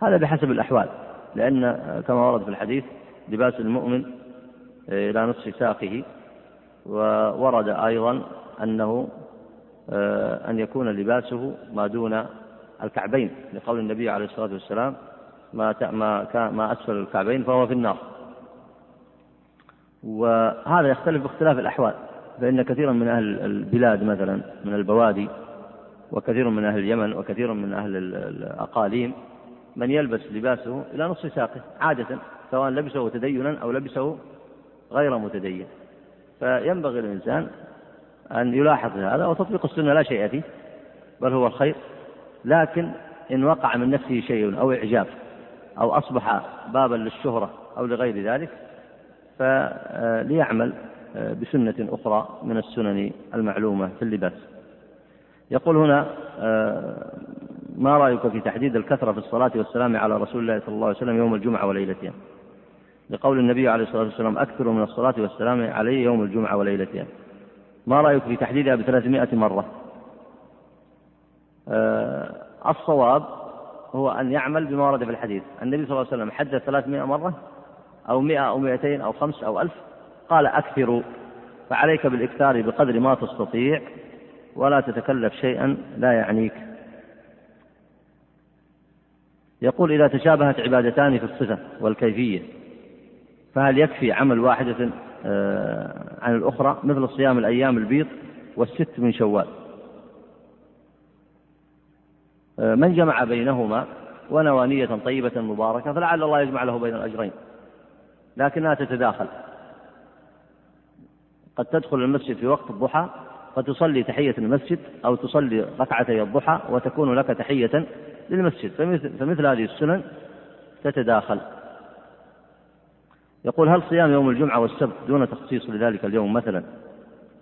هذا بحسب الأحوال. لأن كما ورد في الحديث لباس المؤمن إلى نصف ساقه وورد أيضا أنه آه، أن يكون لباسه ما دون الكعبين لقول النبي عليه الصلاة والسلام ما ما ما أسفل الكعبين فهو في النار. وهذا يختلف باختلاف الأحوال فإن كثيرا من أهل البلاد مثلا من البوادي وكثير من أهل اليمن وكثير من أهل الأقاليم من يلبس لباسه إلى نصف ساقه عادة سواء لبسه تدينا أو لبسه غير متدين. فينبغي الإنسان أن يلاحظ هذا وتطبيق السنة لا شيء فيه بل هو الخير. لكن إن وقع من نفسه شيء أو إعجاب أو أصبح بابا للشهرة أو لغير ذلك فليعمل بسنة أخرى من السنن المعلومة في اللباس. يقول هنا ما رأيك في تحديد الكثرة في الصلاة والسلام على رسول الله صلى الله عليه وسلم يوم الجمعة وليلتها لقول النبي عليه الصلاة والسلام أكثروا من الصلاة والسلام عليه يوم الجمعة وليلتها ما رأيك في تحديدها بثلاثمائة مرة؟ أه الصواب هو أن يعمل بما ورد في الحديث. النبي صلى الله عليه وسلم حدد ثلاثمائة مرة أو مئة أو مئتين أو خمس أو ألف قال أكثروا فعليك بالإكثار بقدر ما تستطيع ولا تتكلف شيئا لا يعنيك. يقول إذا تشابهت عبادتان في الصفة والكيفية فهل يكفي عمل واحدة آه، عن الأخرى؟ مثل صيام الأيام البيض والست من شوال. آه، من جمع بينهما ونوى نية طيبة مباركة فلعل الله يجمع له بين الأجرين لكنها تتداخل. قد تدخل المسجد في وقت الضحى فتصلي تحية المسجد أو تصلي ركعتي الضحى وتكون لك تحية للمسجد فمثل, فمثل هذه السنن تتداخل. يقول هل صيام يوم الجمعة والسبت دون تخصيص لذلك اليوم مثلا؟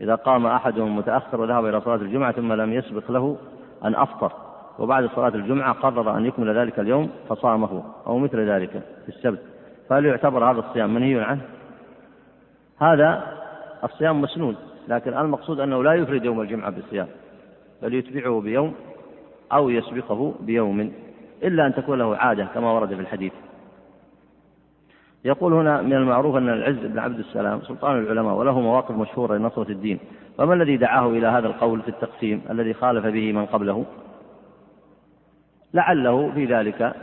إذا قام أحدهم متأخر وذهب إلى صلاة الجمعة ثم لم يسبق له أن أفطر وبعد صلاة الجمعة قرر أن يكمل ذلك اليوم فصامه أو مثل ذلك في السبت. فهل يعتبر هذا الصيام منهي عنه؟ هذا الصيام مسنون لكن المقصود أنه لا يفرد يوم الجمعة بالصيام بل يتبعه بيوم أو يسبقه بيوم إلا أن تكون له عادة كما ورد في الحديث. يقول هنا من المعروف أن العز بن عبد السلام سلطان العلماء وله مواقف مشهورة لنصرة الدين. فما الذي دعاه إلى هذا القول في التقسيم الذي خالف به من قبله؟ لعله في ذلك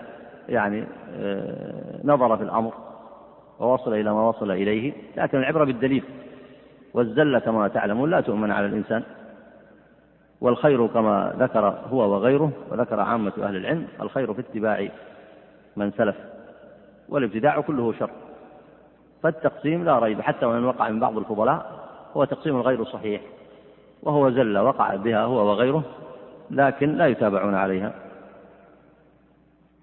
يعني آه، نظر في الأمر ووصل إلى ما وصل إليه. لكن العبرة بالدليل والزلة كما تعلمون لا تؤمن على الإنسان. والخير كما ذكر هو وغيره وذكر عامة أهل العلم الخير في اتباع من سلف والابتداع كله شر. فالتقسيم لا ريب حتى وإن وقع من بعض الفضلاء هو تقسيم غير صحيح وهو زل وقع بها هو وغيره لكن لا يتابعون عليها.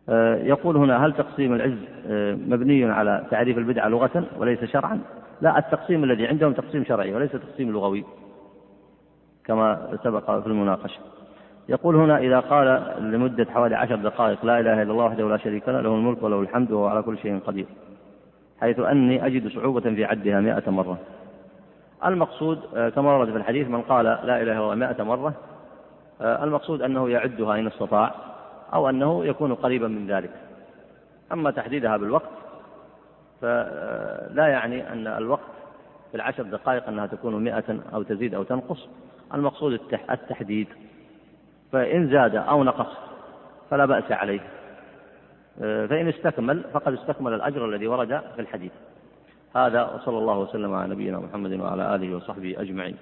آه، يقول هنا هل تقسيم العز آه، مبني على تعريف البدعة لغة وليس شرعا؟ لا التقسيم الذي عندهم تقسيم شرعي وليس تقسيم لغوي. كما سبق في المناقشة. يقول هنا إذا قال لمدة حوالي عشر دقائق لا إله إلا الله وحده لا شريك له له الملك وله الحمد وهو على كل شيء قدير حيث أني أجد صعوبة في عدها مئة مرة. المقصود آه، كما ورد في الحديث من قال لا إله إلا الله مائة مرة آه، المقصود أنه يعدها إن استطاع أو أنه يكون قريبا من ذلك. أما تحديدها بالوقت فلا يعني أن الوقت في العشر دقائق أنها تكون مئة أو تزيد أو تنقص. المقصود التحديد. فإن زاد أو نقص فلا بأس عليه. آه، فإن استكمل فقد استكمل الأجر الذي ورد في الحديث. هذا وصلى الله وسلم على نبينا محمد وعلى آله وصحبه أجمعين.